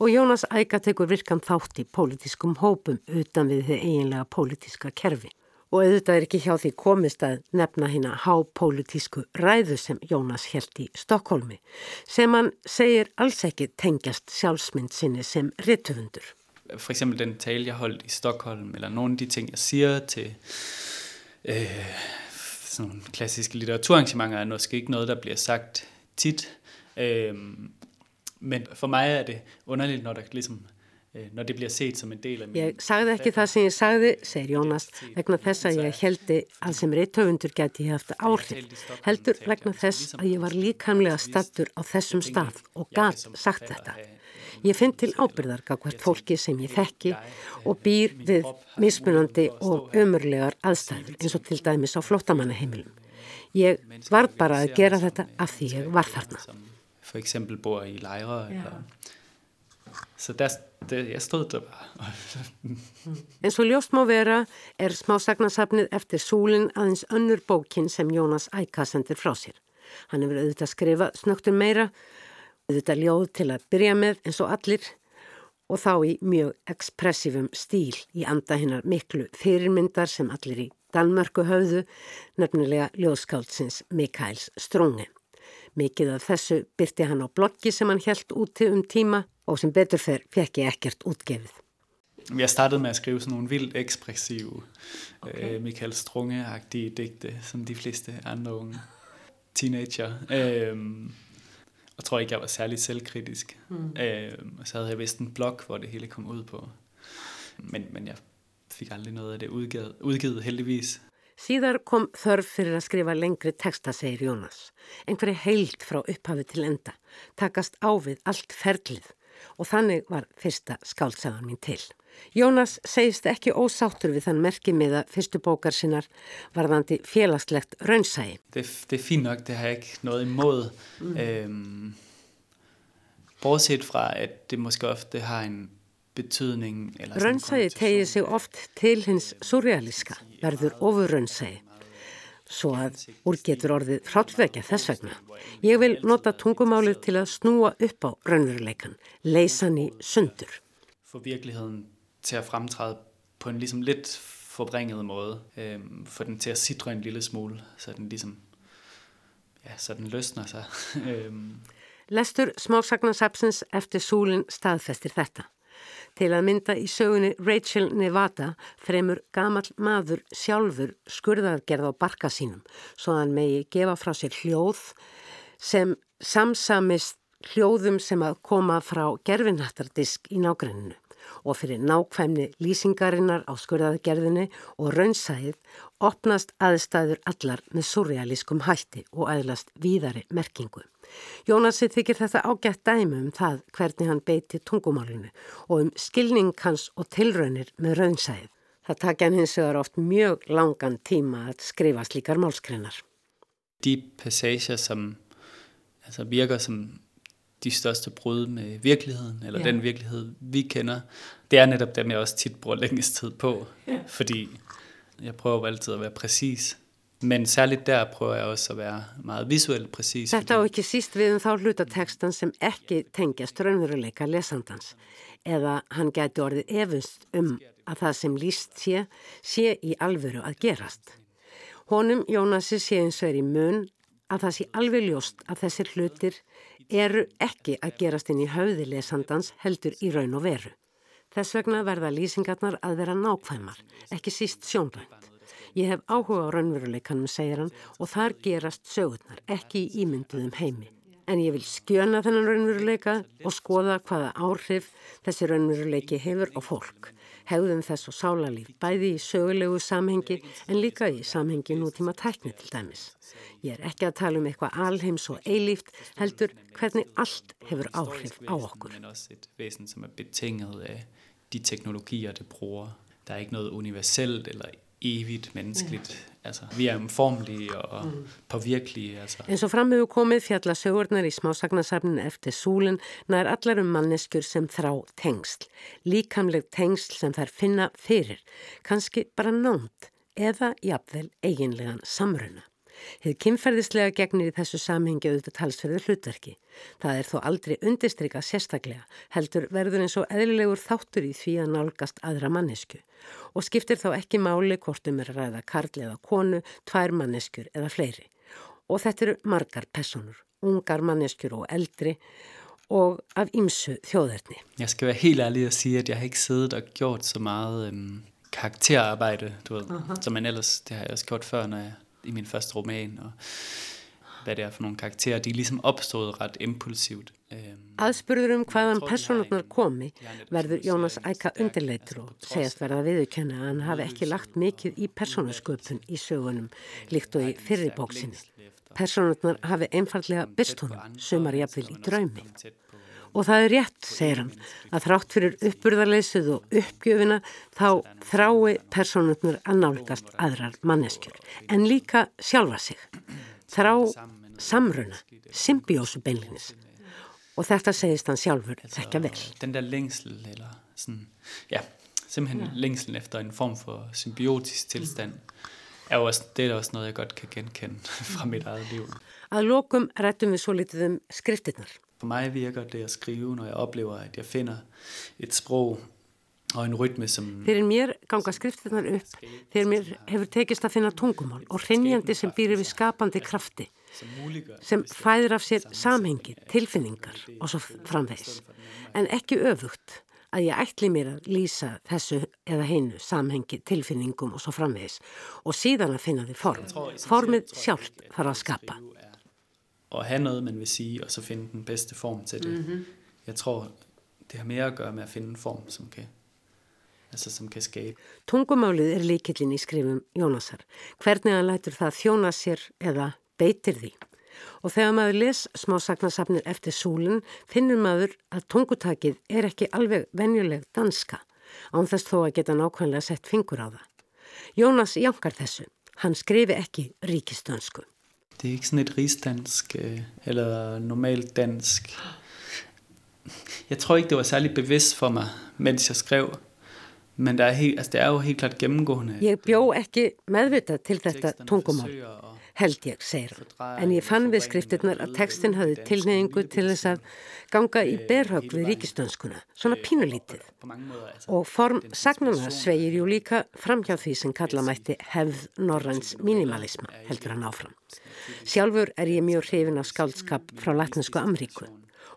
Og Jónas æga tekur virkan þátt í politískum hópum utan við þið eiginlega politiska kerfi og auðvitað er ekki hjá því komist að nefna hérna hápólitísku ræðu sem Jónas held í Stokkólmi sem hann segir alls ekki tengjast sjálfsmynd sinni sem rittufundur. For eksempel den tale, jeg holdt i Stockholm, eller nogle af de ting, jeg siger til øh, sådan nogle klassiske litteraturarrangementer, er måske ikke noget, der bliver sagt tit. Øh, men for mig er det underligt, når der ligesom Eh, når det bliver set som en del af min... Ég sagði ekki það sem ég sagði, segir Jónas, vegna þess að ég heldi að sem reythöfundur geti haft áhrif. Heldur vegna þess að ég var líkamlega stattur á þessum stað og gat sagt þetta. Ég finn til ábyrðar hvert fólki sem ég þekki og býr við mismunandi og ömurlegar aðstæður eins og til dæmis á flottamannaheimilum. Ég var bara að gera þetta af því ég var þarna. For eksempel bor í læra. Så der, det, ég stóð þetta bara. <laughs> en svo ljóst má vera er smásagnasafnið eftir súlinn aðeins önnur bókin sem Jónas Æka sendir frá sér. Hann hefur auðvitað skrifað snögtum meira, auðvitað ljóð til að byrja með eins og allir og þá í mjög ekspressífum stíl í anda hinnar miklu fyrirmyndar sem allir í Danmörku höfðu, nefnilega ljóðskáldsins Mikaels Strónge. Mikið af þessu byrti hann á bloggi sem hann helt úti um tíma og sem betur fyrr fekk ég ekkert útgefið. Jeg startede med at skrive sådan nogle vildt ekspressive, okay. øh, Michael Strunge-agtige digte, som de fleste andre unge teenager. Øhm, og tror ikke, jeg var særlig selvkritisk. Mm. Øhm, og så havde jeg vist en blog, hvor det hele kom ud på. Men, men jeg fik aldrig noget af det udgivet, udgivet heldigvis. Síðar kom þörf fyrir að skrifa lengri texta, segir Jónas. Einhverju heilt frá upphafi til enda, takast á við allt ferlið og þannig var fyrsta skáltsagan mín til. Jónas segist ekki ósáttur við þann merki með að fyrstu bókar sinnar varðandi félagslegt raunsægi. Det, det er fint nok, det har jeg ikke noget imod. Mm. Øhm, bortset fra, at det måske ofte har en betydning. Raunsægi tegir sig oft til hins surrealiska, verður ofur raunsægi svo að úr getur orðið hráttveikja þess vegna. Ég vil nota tungumálið til að snúa upp á raunveruleikan, leysa hann í sundur. For virkeligheden til at fremtræde på en ligesom lidt forbringet måde, øhm, for den til at sidre en lille smule, så den ligesom, ja, så den løsner sig. <laughs> Lestur smásagnarsapsins eftir súlinn staðfestir þetta. Til að mynda í sögunni Rachel Nevada fremur gamal maður sjálfur skurðargerð á barka sínum svo hann megi gefa frá sér hljóð sem samsamist hljóðum sem að koma frá gerfinhattardisk í nágrenninu og fyrir nákvæmni lýsingarinnar á skurðargerðinni og raunsæðið opnast aðstæður allar með surrealískum hætti og aðlast víðari merkingu. Jónasi þykir þetta ágætt dæmi um það hvernig hann beiti tungumálinu og um skilning hans og tilraunir með raunsæð. Það takja hann hins vegar oft mjög langan tíma að skrifa slíkar málskreinar. De passager som altså virker som de største brud med virkeligheden, eller ja. den virkelighed, vi kender, det er netop dem, jeg også tit bruger længst tid på, ja. fordi jeg prøver altid at være præcis. Men særligt der prøver jeg også at være meget visuelt præcis. Þetta á ekki síst við um þá hlutatekstan sem ekki tengjast raunveruleika lesandans eða hann gæti orðið efust um að það sem líst sé, sé í alvöru að gerast. Honum, Jónasi, sé eins og er í mun að það sé alveg ljóst að þessir hlutir eru ekki að gerast inn í höfði lesandans heldur í raun og veru. Þess vegna verða lýsingarnar að vera nákvæmar, ekki síst sjónrænt. Ég hef áhuga á raunveruleikanum, segir hann, og þar gerast sögurnar, ekki í ímynduðum heimi. En ég vil skjöna þennan raunveruleika og skoða hvaða áhrif þessi raunveruleiki hefur á fólk. Hegðum þess og sálalíf, bæði í sögulegu samhengi en líka í samhengi nútíma tækni til dæmis. Ég er ekki að tala um eitthvað alheims og eilíft, heldur hvernig allt hefur áhrif á okkur. Som er betinget af de teknologier, evigt menneskeligt. Mm. Altså, vi er umformlige og mm. påvirkelige. Altså. En svo framöfu komið fjalla sögurnar í smásagnasafnin eftir súlinn nær allar um manneskjur sem þrá tengsl. Líkamleg tengsl sem þær finna fyrir, kannski bara nánt eða jafnvel eiginlegan samruna. Þið kynferðislega gegnir í þessu samhengi auðvitað talsverður hlutverki. Það er þó aldrei undistrykað sérstaklega, heldur verður eins og eðlilegur þáttur í því að nálgast aðra mannesku og skiptir þá ekki máli hvort um er að ræða karl eða konu, tvær manneskjur eða fleiri. Og þetta eru margar personur, ungar manneskjur og eldri og af ymsu þjóðerni. Jeg skal være helt ærlig og sige, at jeg har ikke siddet og gjort så meget øhm, karakterarbejde, du ved, uh-huh. som man ellers, det har jeg også gjort før, når jeg, i min første roman, og hvad det er for nogle karakterer, de er ligesom opstået ret impulsivt. Aðspurður um hvaðan personarnar komi verður Jónas Æka undirleitur og segjast verða viðurkenna að hann hafi ekki lagt mikið í personasköpun í sögunum líkt og í fyrri bóksinni. Personarnar hafi einfallega byrst honum, sumar jafnvel í draumi. Og það er rétt, segir hann, að þrátt fyrir uppburðarleysið og uppgjöfina þá þrái personarnar að nálgast aðrar manneskjur, en líka sjálfa sig. Þrá samruna, symbiósu beinlinis. Og þetta segist hann sjálfur þekka vel. Den der længsel, eller sådan, ja, simpelthen ja. længsel efter en form for symbiotisk tilstand. Er også, det er også noget, jeg godt kan genkende <laughs> fra mit eget liv. Að lokum rættum við svo litið um skriftirnar. For mig virker det at skrive, når jeg oplever, at jeg finder et sprog og en rytme som... Fyrir mér ganga skriftirnar upp þegar mér hefur tekist að finna tungumál og hrinnjandi sem býr við skapandi krafti sem fæðir af sér samhengi, tilfinningar og svo framvegis. En ekki öfugt að ég ætli mér að lýsa þessu eða heinu samhengi, tilfinningum og svo framvegis og síðan að finna því form. Formið sjálft fara að skapa. Og have noget, man vil sige, og så finde den bedste form til det. Mm -hmm. Jeg tror, det har mere at gøre med at finde en form, som kan, altså, som kan skabe. Tungumálið er líkillin í skrifum Jónasar. Hvernig hann lætur það þjóna sér eða beitir því? Og þegar maður les smásagnasafnir eftir súlun finnur maður að tungutakið er ekki alveg venjuleg danska, án þess þó að geta nákvæmlega sett fingur á það. Jónas jankar þessu, hann skrifi ekki ríkistönsku. Det er ikke sådan et rigsdansk øh, eller normalt dansk. Jeg tror ikke, det var særlig bevidst for mig, mens jeg skrev. Men det er, helt, altså det er jo helt klart gennemgående. Ég bjó ekki meðvitað til þetta tungumál held ég, segir hann. En ég fann við skriftirnar að textin hafði tilneyingu til þess að ganga í berhögg við ríkistönskuna, svona pínulítið. Og form sagnana svegir jú líka fram hjá því sem kalla mætti hefð norræns minimalisma, heldur hann áfram. Sjálfur er ég mjög hrifin af skáldskap frá Latninsku Amríku.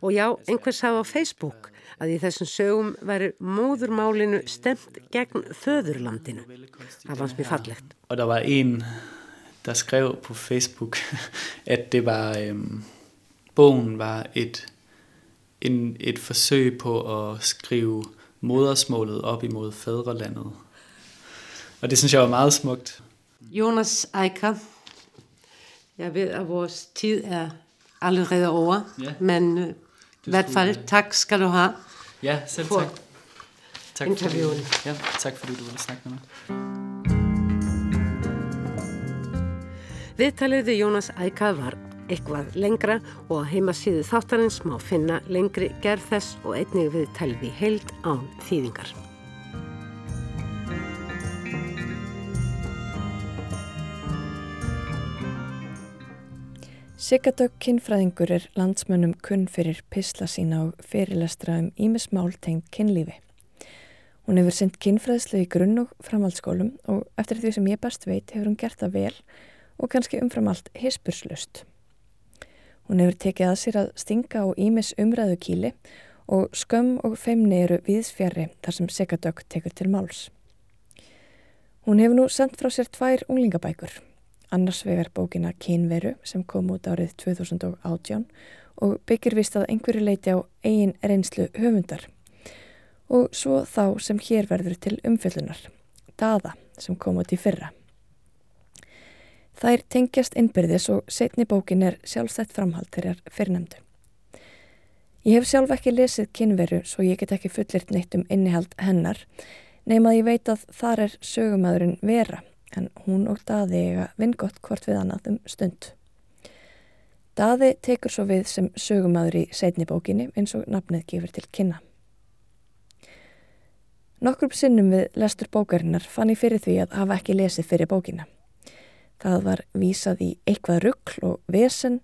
Og já, einhvers hafa á Facebook að í þessum sögum væri móðurmálinu stemt gegn föðurlandinu. Það fannst mér fallegt. Og það var einn der skrev på Facebook, <laughs> at det var øhm, bogen var et, en, et forsøg på at skrive modersmålet op imod fædrelandet. Og det synes jeg var meget smukt. Jonas Eiker, jeg ved, at vores tid er allerede over, ja. men øh, i hvert fald tak skal du have. Ja, selv tak. Tak fordi, ja, tak fordi du ville snakke med mig. Viðtalið við Jónas Ækað var eitthvað lengra og að heimasíðu þáttarins má finna lengri gerð þess og einnig viðtalið í heild án þýðingar. Sigardögg kinnfræðingur er landsmönnum kunn fyrir pisla sína og fyrirlestra um ímismál tengd kinnlífi. Hún hefur sendt kinnfræðslu í grunn og framhaldsskólum og eftir því sem ég best veit hefur hún gert það vel og kannski umfram allt hispurslust. Hún hefur tekið að sér að stinga á Ímis umræðu kíli og skömm og feimni eru viðsfjari þar sem Segadögg tekur til máls. Hún hefur nú sendt frá sér tvær unglingabækur, annars vegar bókina Kynveru sem kom út árið 2018 og byggir vist að einhverju leiti á eigin reynslu höfundar og svo þá sem hér verður til umfyllunar, Dada sem kom út í fyrra. Þær tengjast innbyrðis og setni bókin er sjálfstætt framhald þeirrar fyrrnemdu. Ég hef sjálf ekki lesið kynveru svo ég get ekki fullirt neitt um innihald hennar nema að ég veit að þar er sögumæðurinn vera en hún og Daði eiga vingott hvort við annað um stund. Daði tekur svo við sem sögumæður í setni bókinni eins og nafnið gefur til kynna. Nokkur sinnum við lestur bókarinnar fann ég fyrir því að hafa ekki lesið fyrir bókina. Það var vísað í eitthvað ruggl og vesen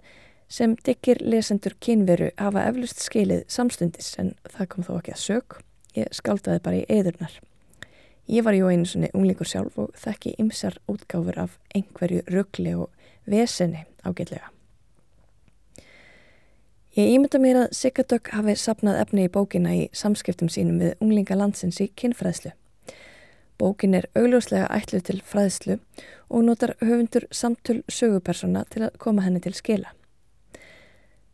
sem diggir lesendur kynveru hafa eflust skilið samstundis en það kom þó ekki að sög. Ég skáldaði bara í eðurnar. Ég var jú einu svonni unglingur sjálf og þekki ymsar útgáfur af einhverju ruggli og veseni ágætlega. Ég ímynda mér að Sigardök hafi sapnað efni í bókina í samskiptum sínum við unglinga landsins í kynfræðslu. Bókin er augljóslega ætlu til fræðslu og notar höfundur samtul sögupersona til að koma henni til skila.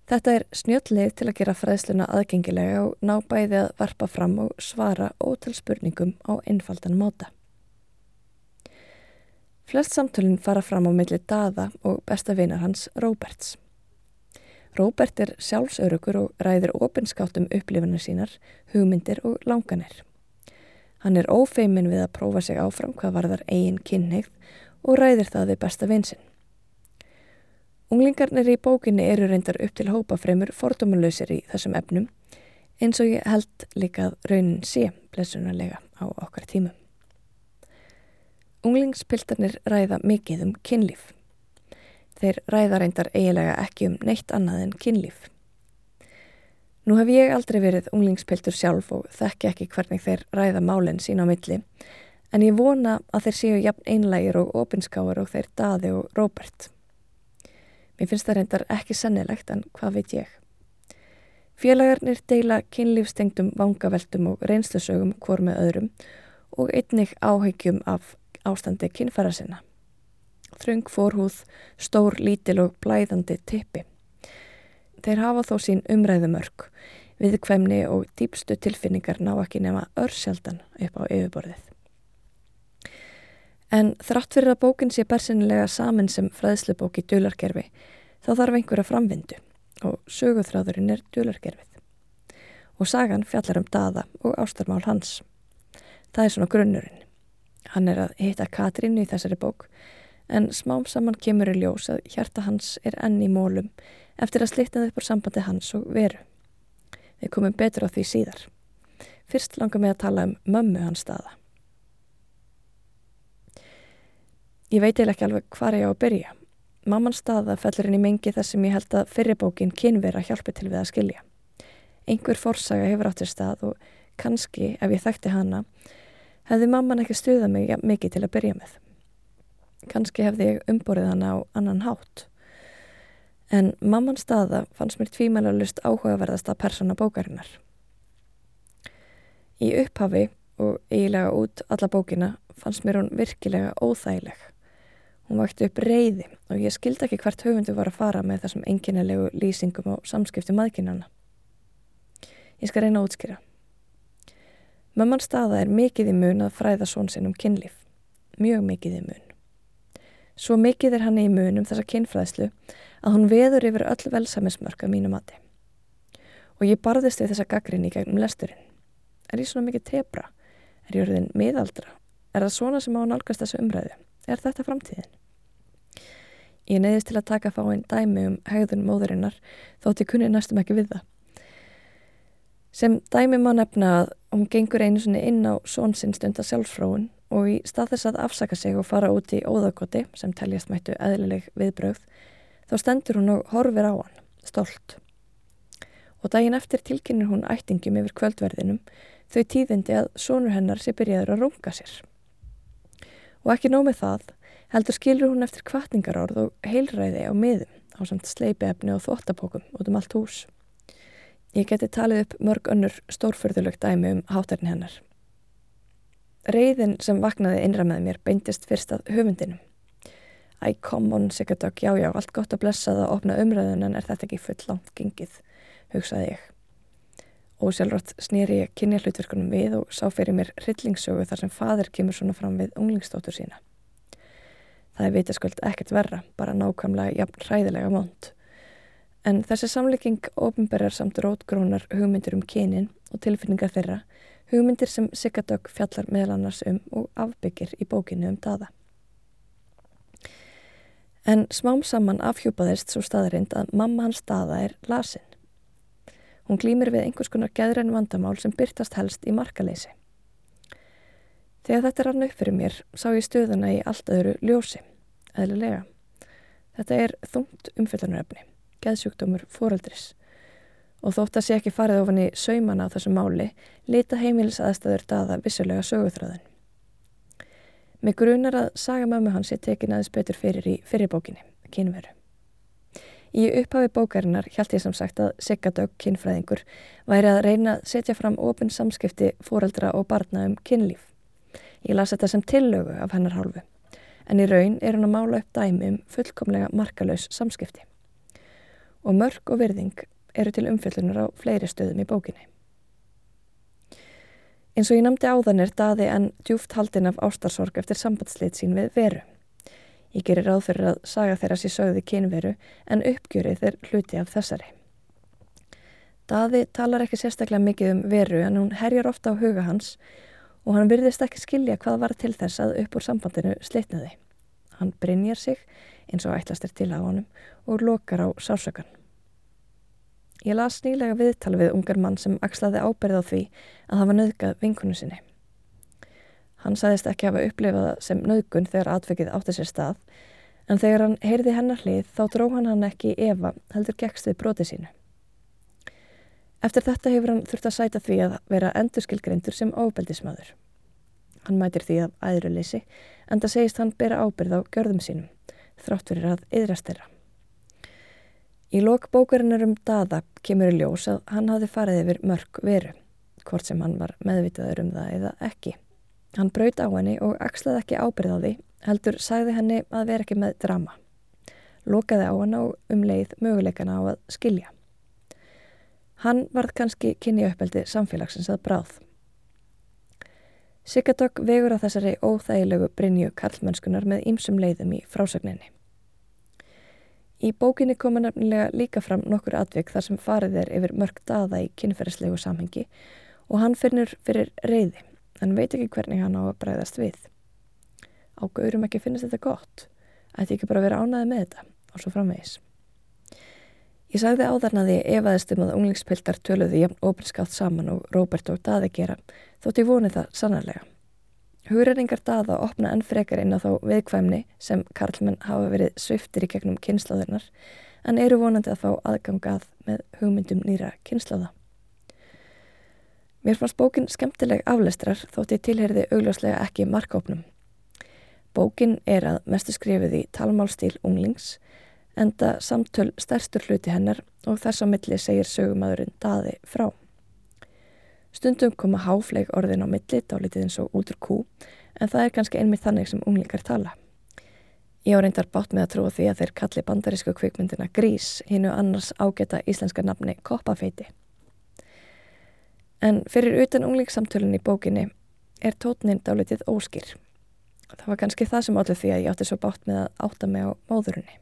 Þetta er snjöldleið til að gera fræðsluna aðgengilega og ná bæði að varpa fram og svara ótal spurningum á einfaldan máta. Flest samtölinn fara fram á milli Dada og besta vinar hans, Róberts. Róbert er sjálfsörugur og ræðir opinskátum upplifunir sínar, hugmyndir og langanir. Hann er ófeimin við að prófa sig áfram hvað varðar eigin kynneigð og ræðir það við besta vinsinn. Unglingarnir í bókinni eru reyndar upp til hópa fremur fordómanlausir í þessum efnum eins og ég held líka að raunin sé blessunarlega á okkar tímum. Unglingspiltarnir ræða mikið um kynlíf. Þeir ræða reyndar eiginlega ekki um neitt annað en kynlíf. Nú hef ég aldrei verið unglingspiltur sjálf og þekki ekki hvernig þeir ræða málinn sín á milli, en ég vona að þeir séu jafn einlægir og opinskáar og þeir Daði og Róbert. Mér finnst það reyndar ekki sennilegt, en hvað veit ég? Félagarnir deila kynlífstengdum vangaveltum og reynslusögum hvort með öðrum og einnig áhegjum af ástandi kynfæra sinna. Þröng fórhúð, stór, lítil og blæðandi tippi. Þeir hafa þó sín umræðumörk, viðkvæmni og dýpstu tilfinningar ná ekki nema örsjaldan upp á yfirborðið. En þrátt fyrir að bókin sé bersinnilega saman sem fræðslubók í dölarkerfi, þá þarf einhverja framvindu og söguþráðurinn er dölarkerfið. Og sagan fjallar um daða og ástarmál hans. Það er svona grunnurinn. Hann er að hitta Katrín í þessari bók, en smám saman kemur í ljós að hjarta hans er enn í mólum eftir að slitnaði upp á sambandi hans og veru. Við komum betur á því síðar. Fyrst langar mig að tala um mömmu hans staða. Ég veit eða ekki alveg hvað ég á að byrja. Mammans staða fellur inn í mengi þar sem ég held að fyrirbókin kynvera hjálpi til við að skilja. Einhver forsaga hefur áttir stað og kannski ef ég þekkti hana hefði mamman ekki stuðað mig mikið til að byrja með. Kannski hefði ég umborið hana á annan hátt. En mamman staða fannst mér tvímæla lust áhugaverðasta persóna bókarinnar. Í upphafi og eiginlega út alla bókina fannst mér hún virkilega óþægileg. Hún vakti upp reyði og ég skildi ekki hvert höfundu var að fara með þessum enginilegu lýsingum og samskipti maðkinana. Ég skal reyna að útskýra. Mamman staða er mikið í mun að fræða svonsinn um kynlíf. Mjög mikið í mun. Svo mikið er hann í mun um þessa kynfræðslu að hún veður yfir öll velsamismörk að mínu mati. Og ég barðist við þessa gaggrinni gegnum lesturinn. Er ég svona mikið tebra? Er ég orðin miðaldra? Er það svona sem á nálgast þessu umræðu? Er þetta framtíðin? Ég neyðist til að taka fáinn dæmi um hegðun móðurinnar þótt ég kunni næstum ekki við það. Sem dæmi má nefna að hún gengur einu sinni inn á svonsinn stunda sjálfsfróun og í stað þess að afsaka sig og fara út í óðagoti sem teljast mættu eðlileg viðbröð þá stendur hún og horfir á hann, stolt. Og daginn eftir tilkynir hún ættingum yfir kvöldverðinum þau tíðindi að sónur hennar sé byrjaður að runga sér. Og ekki nómið það, heldur skilur hún eftir kvartningarorð og heilræði á miðum á samt sleipiefni og þóttapókum út um allt hús. Ég geti talið upp mörg önnur stórförðulegt dæmi um hátarinn hennar. Reyðin sem vaknaði innra með mér beintist fyrst að höfundinum. Æ, come on, Sigurdök, já, já, allt gott að blessa það að opna umræðun en er þetta ekki full langt gengið, hugsaði ég. Ósjálfrátt snýri ég kynja hlutverkunum við og sá fyrir mér hryllingssögu þar sem fadir kemur svona fram við unglingstóttur sína. Það er vitaskuld ekkert verra, bara nákvæmlega jafn hræðilega mónt. En þessi samleiking ofinberjar samt rótgrónar hugmyndir um kynin og tilfinningar þeirra, hugmyndir sem Sigurdök fjallar meðal annars um og afbyggir í bókinu um daða. En smám saman afhjúpaðist svo staðarind að mamma hans staða er lasin. Hún glýmir við einhvers konar geðræn vandamál sem byrtast helst í markaleysi. Þegar þetta rann upp fyrir mér sá ég stöðuna í allt öðru ljósi, eðlilega. Þetta er þungt umfyllunaröfni, geðsjúkdómur fóreldris og þótt að sé ekki farið ofan í saumana á þessu máli, lita heimilis aðstæður daða vissulega söguþröðin. Með grunar að saga mömmu hans er tekin aðeins betur fyrir í fyrirbókinni, kynveru. Í upphafi bókarinnar held ég sem sagt að Siggadögg kynfræðingur væri að reyna að setja fram ofinn samskipti fóreldra og barna um kynlíf. Ég las þetta sem tillögu af hennar hálfu, en í raun er hann að mála upp dæmi um fullkomlega markalauðs samskipti. Og mörg og virðing eru til umfjöldunar á fleiri stöðum í bókinni. Eins og ég namdi áðan er daði en djúft haldin af ástarsorg eftir sambandsleit sín við veru. Ég gerir ráð fyrir að saga þeirra sér sögði kynveru en uppgjörið er hluti af þessari. Daði talar ekki sérstaklega mikið um veru en hún herjar ofta á huga hans og hann virðist ekki skilja hvað var til þess að upp úr sambandinu slitnaði. Hann brinjar sig eins og ætlast er til á honum og lokar á sásökan. Ég las nýlega viðtal við ungar mann sem axlaði áberð á því að hafa nöðgað vinkunu sinni. Hann saðist ekki hafa upplifað sem nöðgun þegar atveikið átti sér stað, en þegar hann heyrði hennar hlið þá dró hann hann ekki í Eva heldur gegst við broti sínu. Eftir þetta hefur hann þurft að sæta því að vera endurskilgreindur sem óbeldismadur. Hann mætir því að æðruleysi, en það segist hann bera ábyrð á görðum sínum, þrátt fyrir að yðrast þeirra. Í lok bókarinnar um dada kemur í ljós að hann hafði farið yfir mörg veru, hvort sem hann var meðvitaður um það eða ekki. Hann braut á henni og axlaði ekki ábyrð á því, heldur sagði henni að vera ekki með drama. Lokaði á hann og um leið möguleikana á að skilja. Hann varð kannski kynni uppeldi samfélagsins að bráð. Sigardokk vegur á þessari óþægilegu Brynju Karlmennskunar með ýmsum leiðum í frásögninni. Í bókinni koma nefnilega líka fram nokkur atvik þar sem farið er yfir mörg daða í kynferðislegu samhengi og hann finnur fyrir reyði en veit ekki hvernig hann á að bræðast við. Á gaurum ekki finnast þetta gott, ætti ekki bara að vera ánaði með þetta og svo framvegis. Ég sagði áðarnaði efaðist um að unglingspiltar töluði jafn opinskátt saman og Róbert og Daði gera, þótt ég voni það sannarlega. Hugreiningar Daða opna enn frekar inn á þá viðkvæmni sem karlmenn hafa verið sviftir í gegnum kynnslóðurnar, en eru vonandi að fá aðgangað með hugmyndum nýra kynnslóða. Mér fannst bókin skemmtileg aflestrar þótt ég tilherði augljóslega ekki markópnum. Bókin er að mestu skrifið í talmálstíl unglings, enda samtöl stærstur hluti hennar og þess á milli segir sögumadurinn daði frá. Stundum koma háfleg orðin á milli, dálítið eins og útur kú, en það er kannski einmitt þannig sem unglingar tala. Ég á reyndar bátt með að trúa því að þeir kalli bandarísku kvikmyndina Grís, hinnu annars ágæta íslenska nafni Koppafeiti. En fyrir utan unglingssamtölun í bókinni er tótnin dálitið óskýr. Það var kannski það sem allir því að ég átti svo bátt með að átta mig á móðurunni.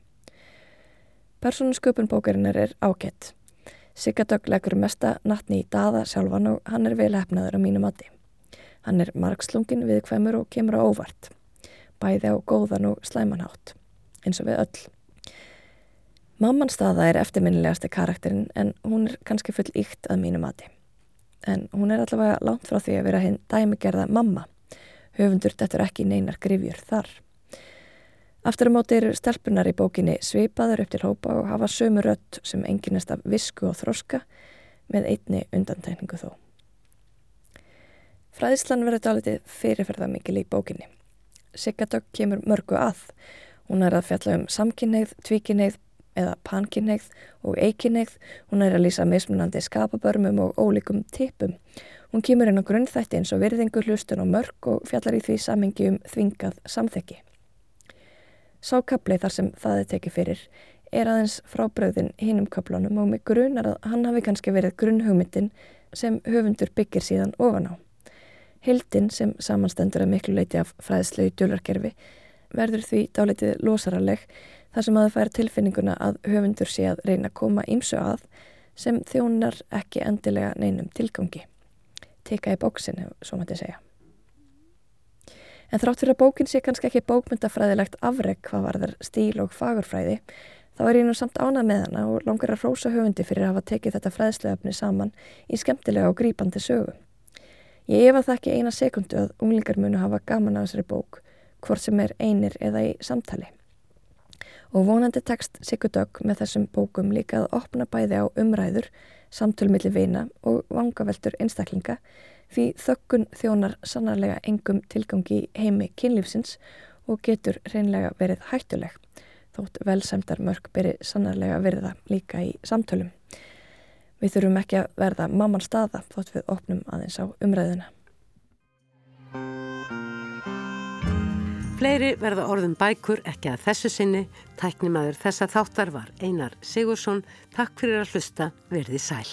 Persónusköpun bókarinnar er ágætt. Sigardögg leggur mesta nattni í daða sjálfan og hann er vel hefnaður á mínu mati. Hann er margslungin viðkvæmur og kemur á óvart. Bæði á góðan og slæmanhátt, eins og við öll. Mamman staða er eftirminnilegasti karakterin en hún er kannski full íkt að mínu mati en hún er allavega langt frá því að vera hinn dæmigerða mamma. Höfundur dettur ekki neinar grifjur þar. Aftur á móti eru stelpunar í bókinni svipaður upp til hópa og hafa sömu rött sem enginest af visku og þroska með einni undantækningu þó. Fræðislan verður dálitið fyrirferða mikil í bókinni. Siggadögg kemur mörgu að. Hún er að fjalla um samkynneið, tvíkynneið, eða pankinneigð og eikinneigð. Hún er að lýsa mismunandi skapabörmum og ólíkum tipum. Hún kemur inn á grunnþætti eins og virðingu hlustun og mörg og fjallar í því samengi um þvingað samþekki. Sákabli þar sem það er tekið fyrir er aðeins frábröðin hinnum kaplunum og mig grunar að hann hafi kannski verið grunnhugmyndin sem höfundur byggir síðan ofan á. Hildin sem samanstendur að miklu leiti af fræðslegu djúlarkerfi verður því dálitið losaraleg þar sem að það fær tilfinninguna að höfundur sé að reyna að koma ímsu að sem þjónar ekki endilega neinum tilgangi. Teka í bóksinu, svo maður segja. En þrátt fyrir að bókin sé kannski ekki bókmyndafræðilegt afreg hvað var þar stíl og fagurfræði, þá er ég nú samt ánað með hana og langar að rósa höfundi fyrir að hafa tekið þetta fræðsluöfni saman í skemmtilega og grípandi sögu. Ég efa það ekki eina sekundu að unglingar munu hafa gaman á þessari bók, hvort sem er einir eða í samtali og vonandi tekst Sigurdögg með þessum bókum líka að opna bæði á umræður, samtölmilli vina og vangaveltur einstaklinga því þökkun þjónar sannarlega engum tilgangi heimi kynlífsins og getur reynlega verið hættuleg þótt velsemdar mörg beri sannarlega virða líka í samtölum. Við þurfum ekki að verða mamman staða þótt við opnum aðeins á umræðuna. Fleiri verða orðum bækur ekki að þessu sinni. Tæknimaður þessa þáttar var Einar Sigursson. Takk fyrir að hlusta. Verði sæl.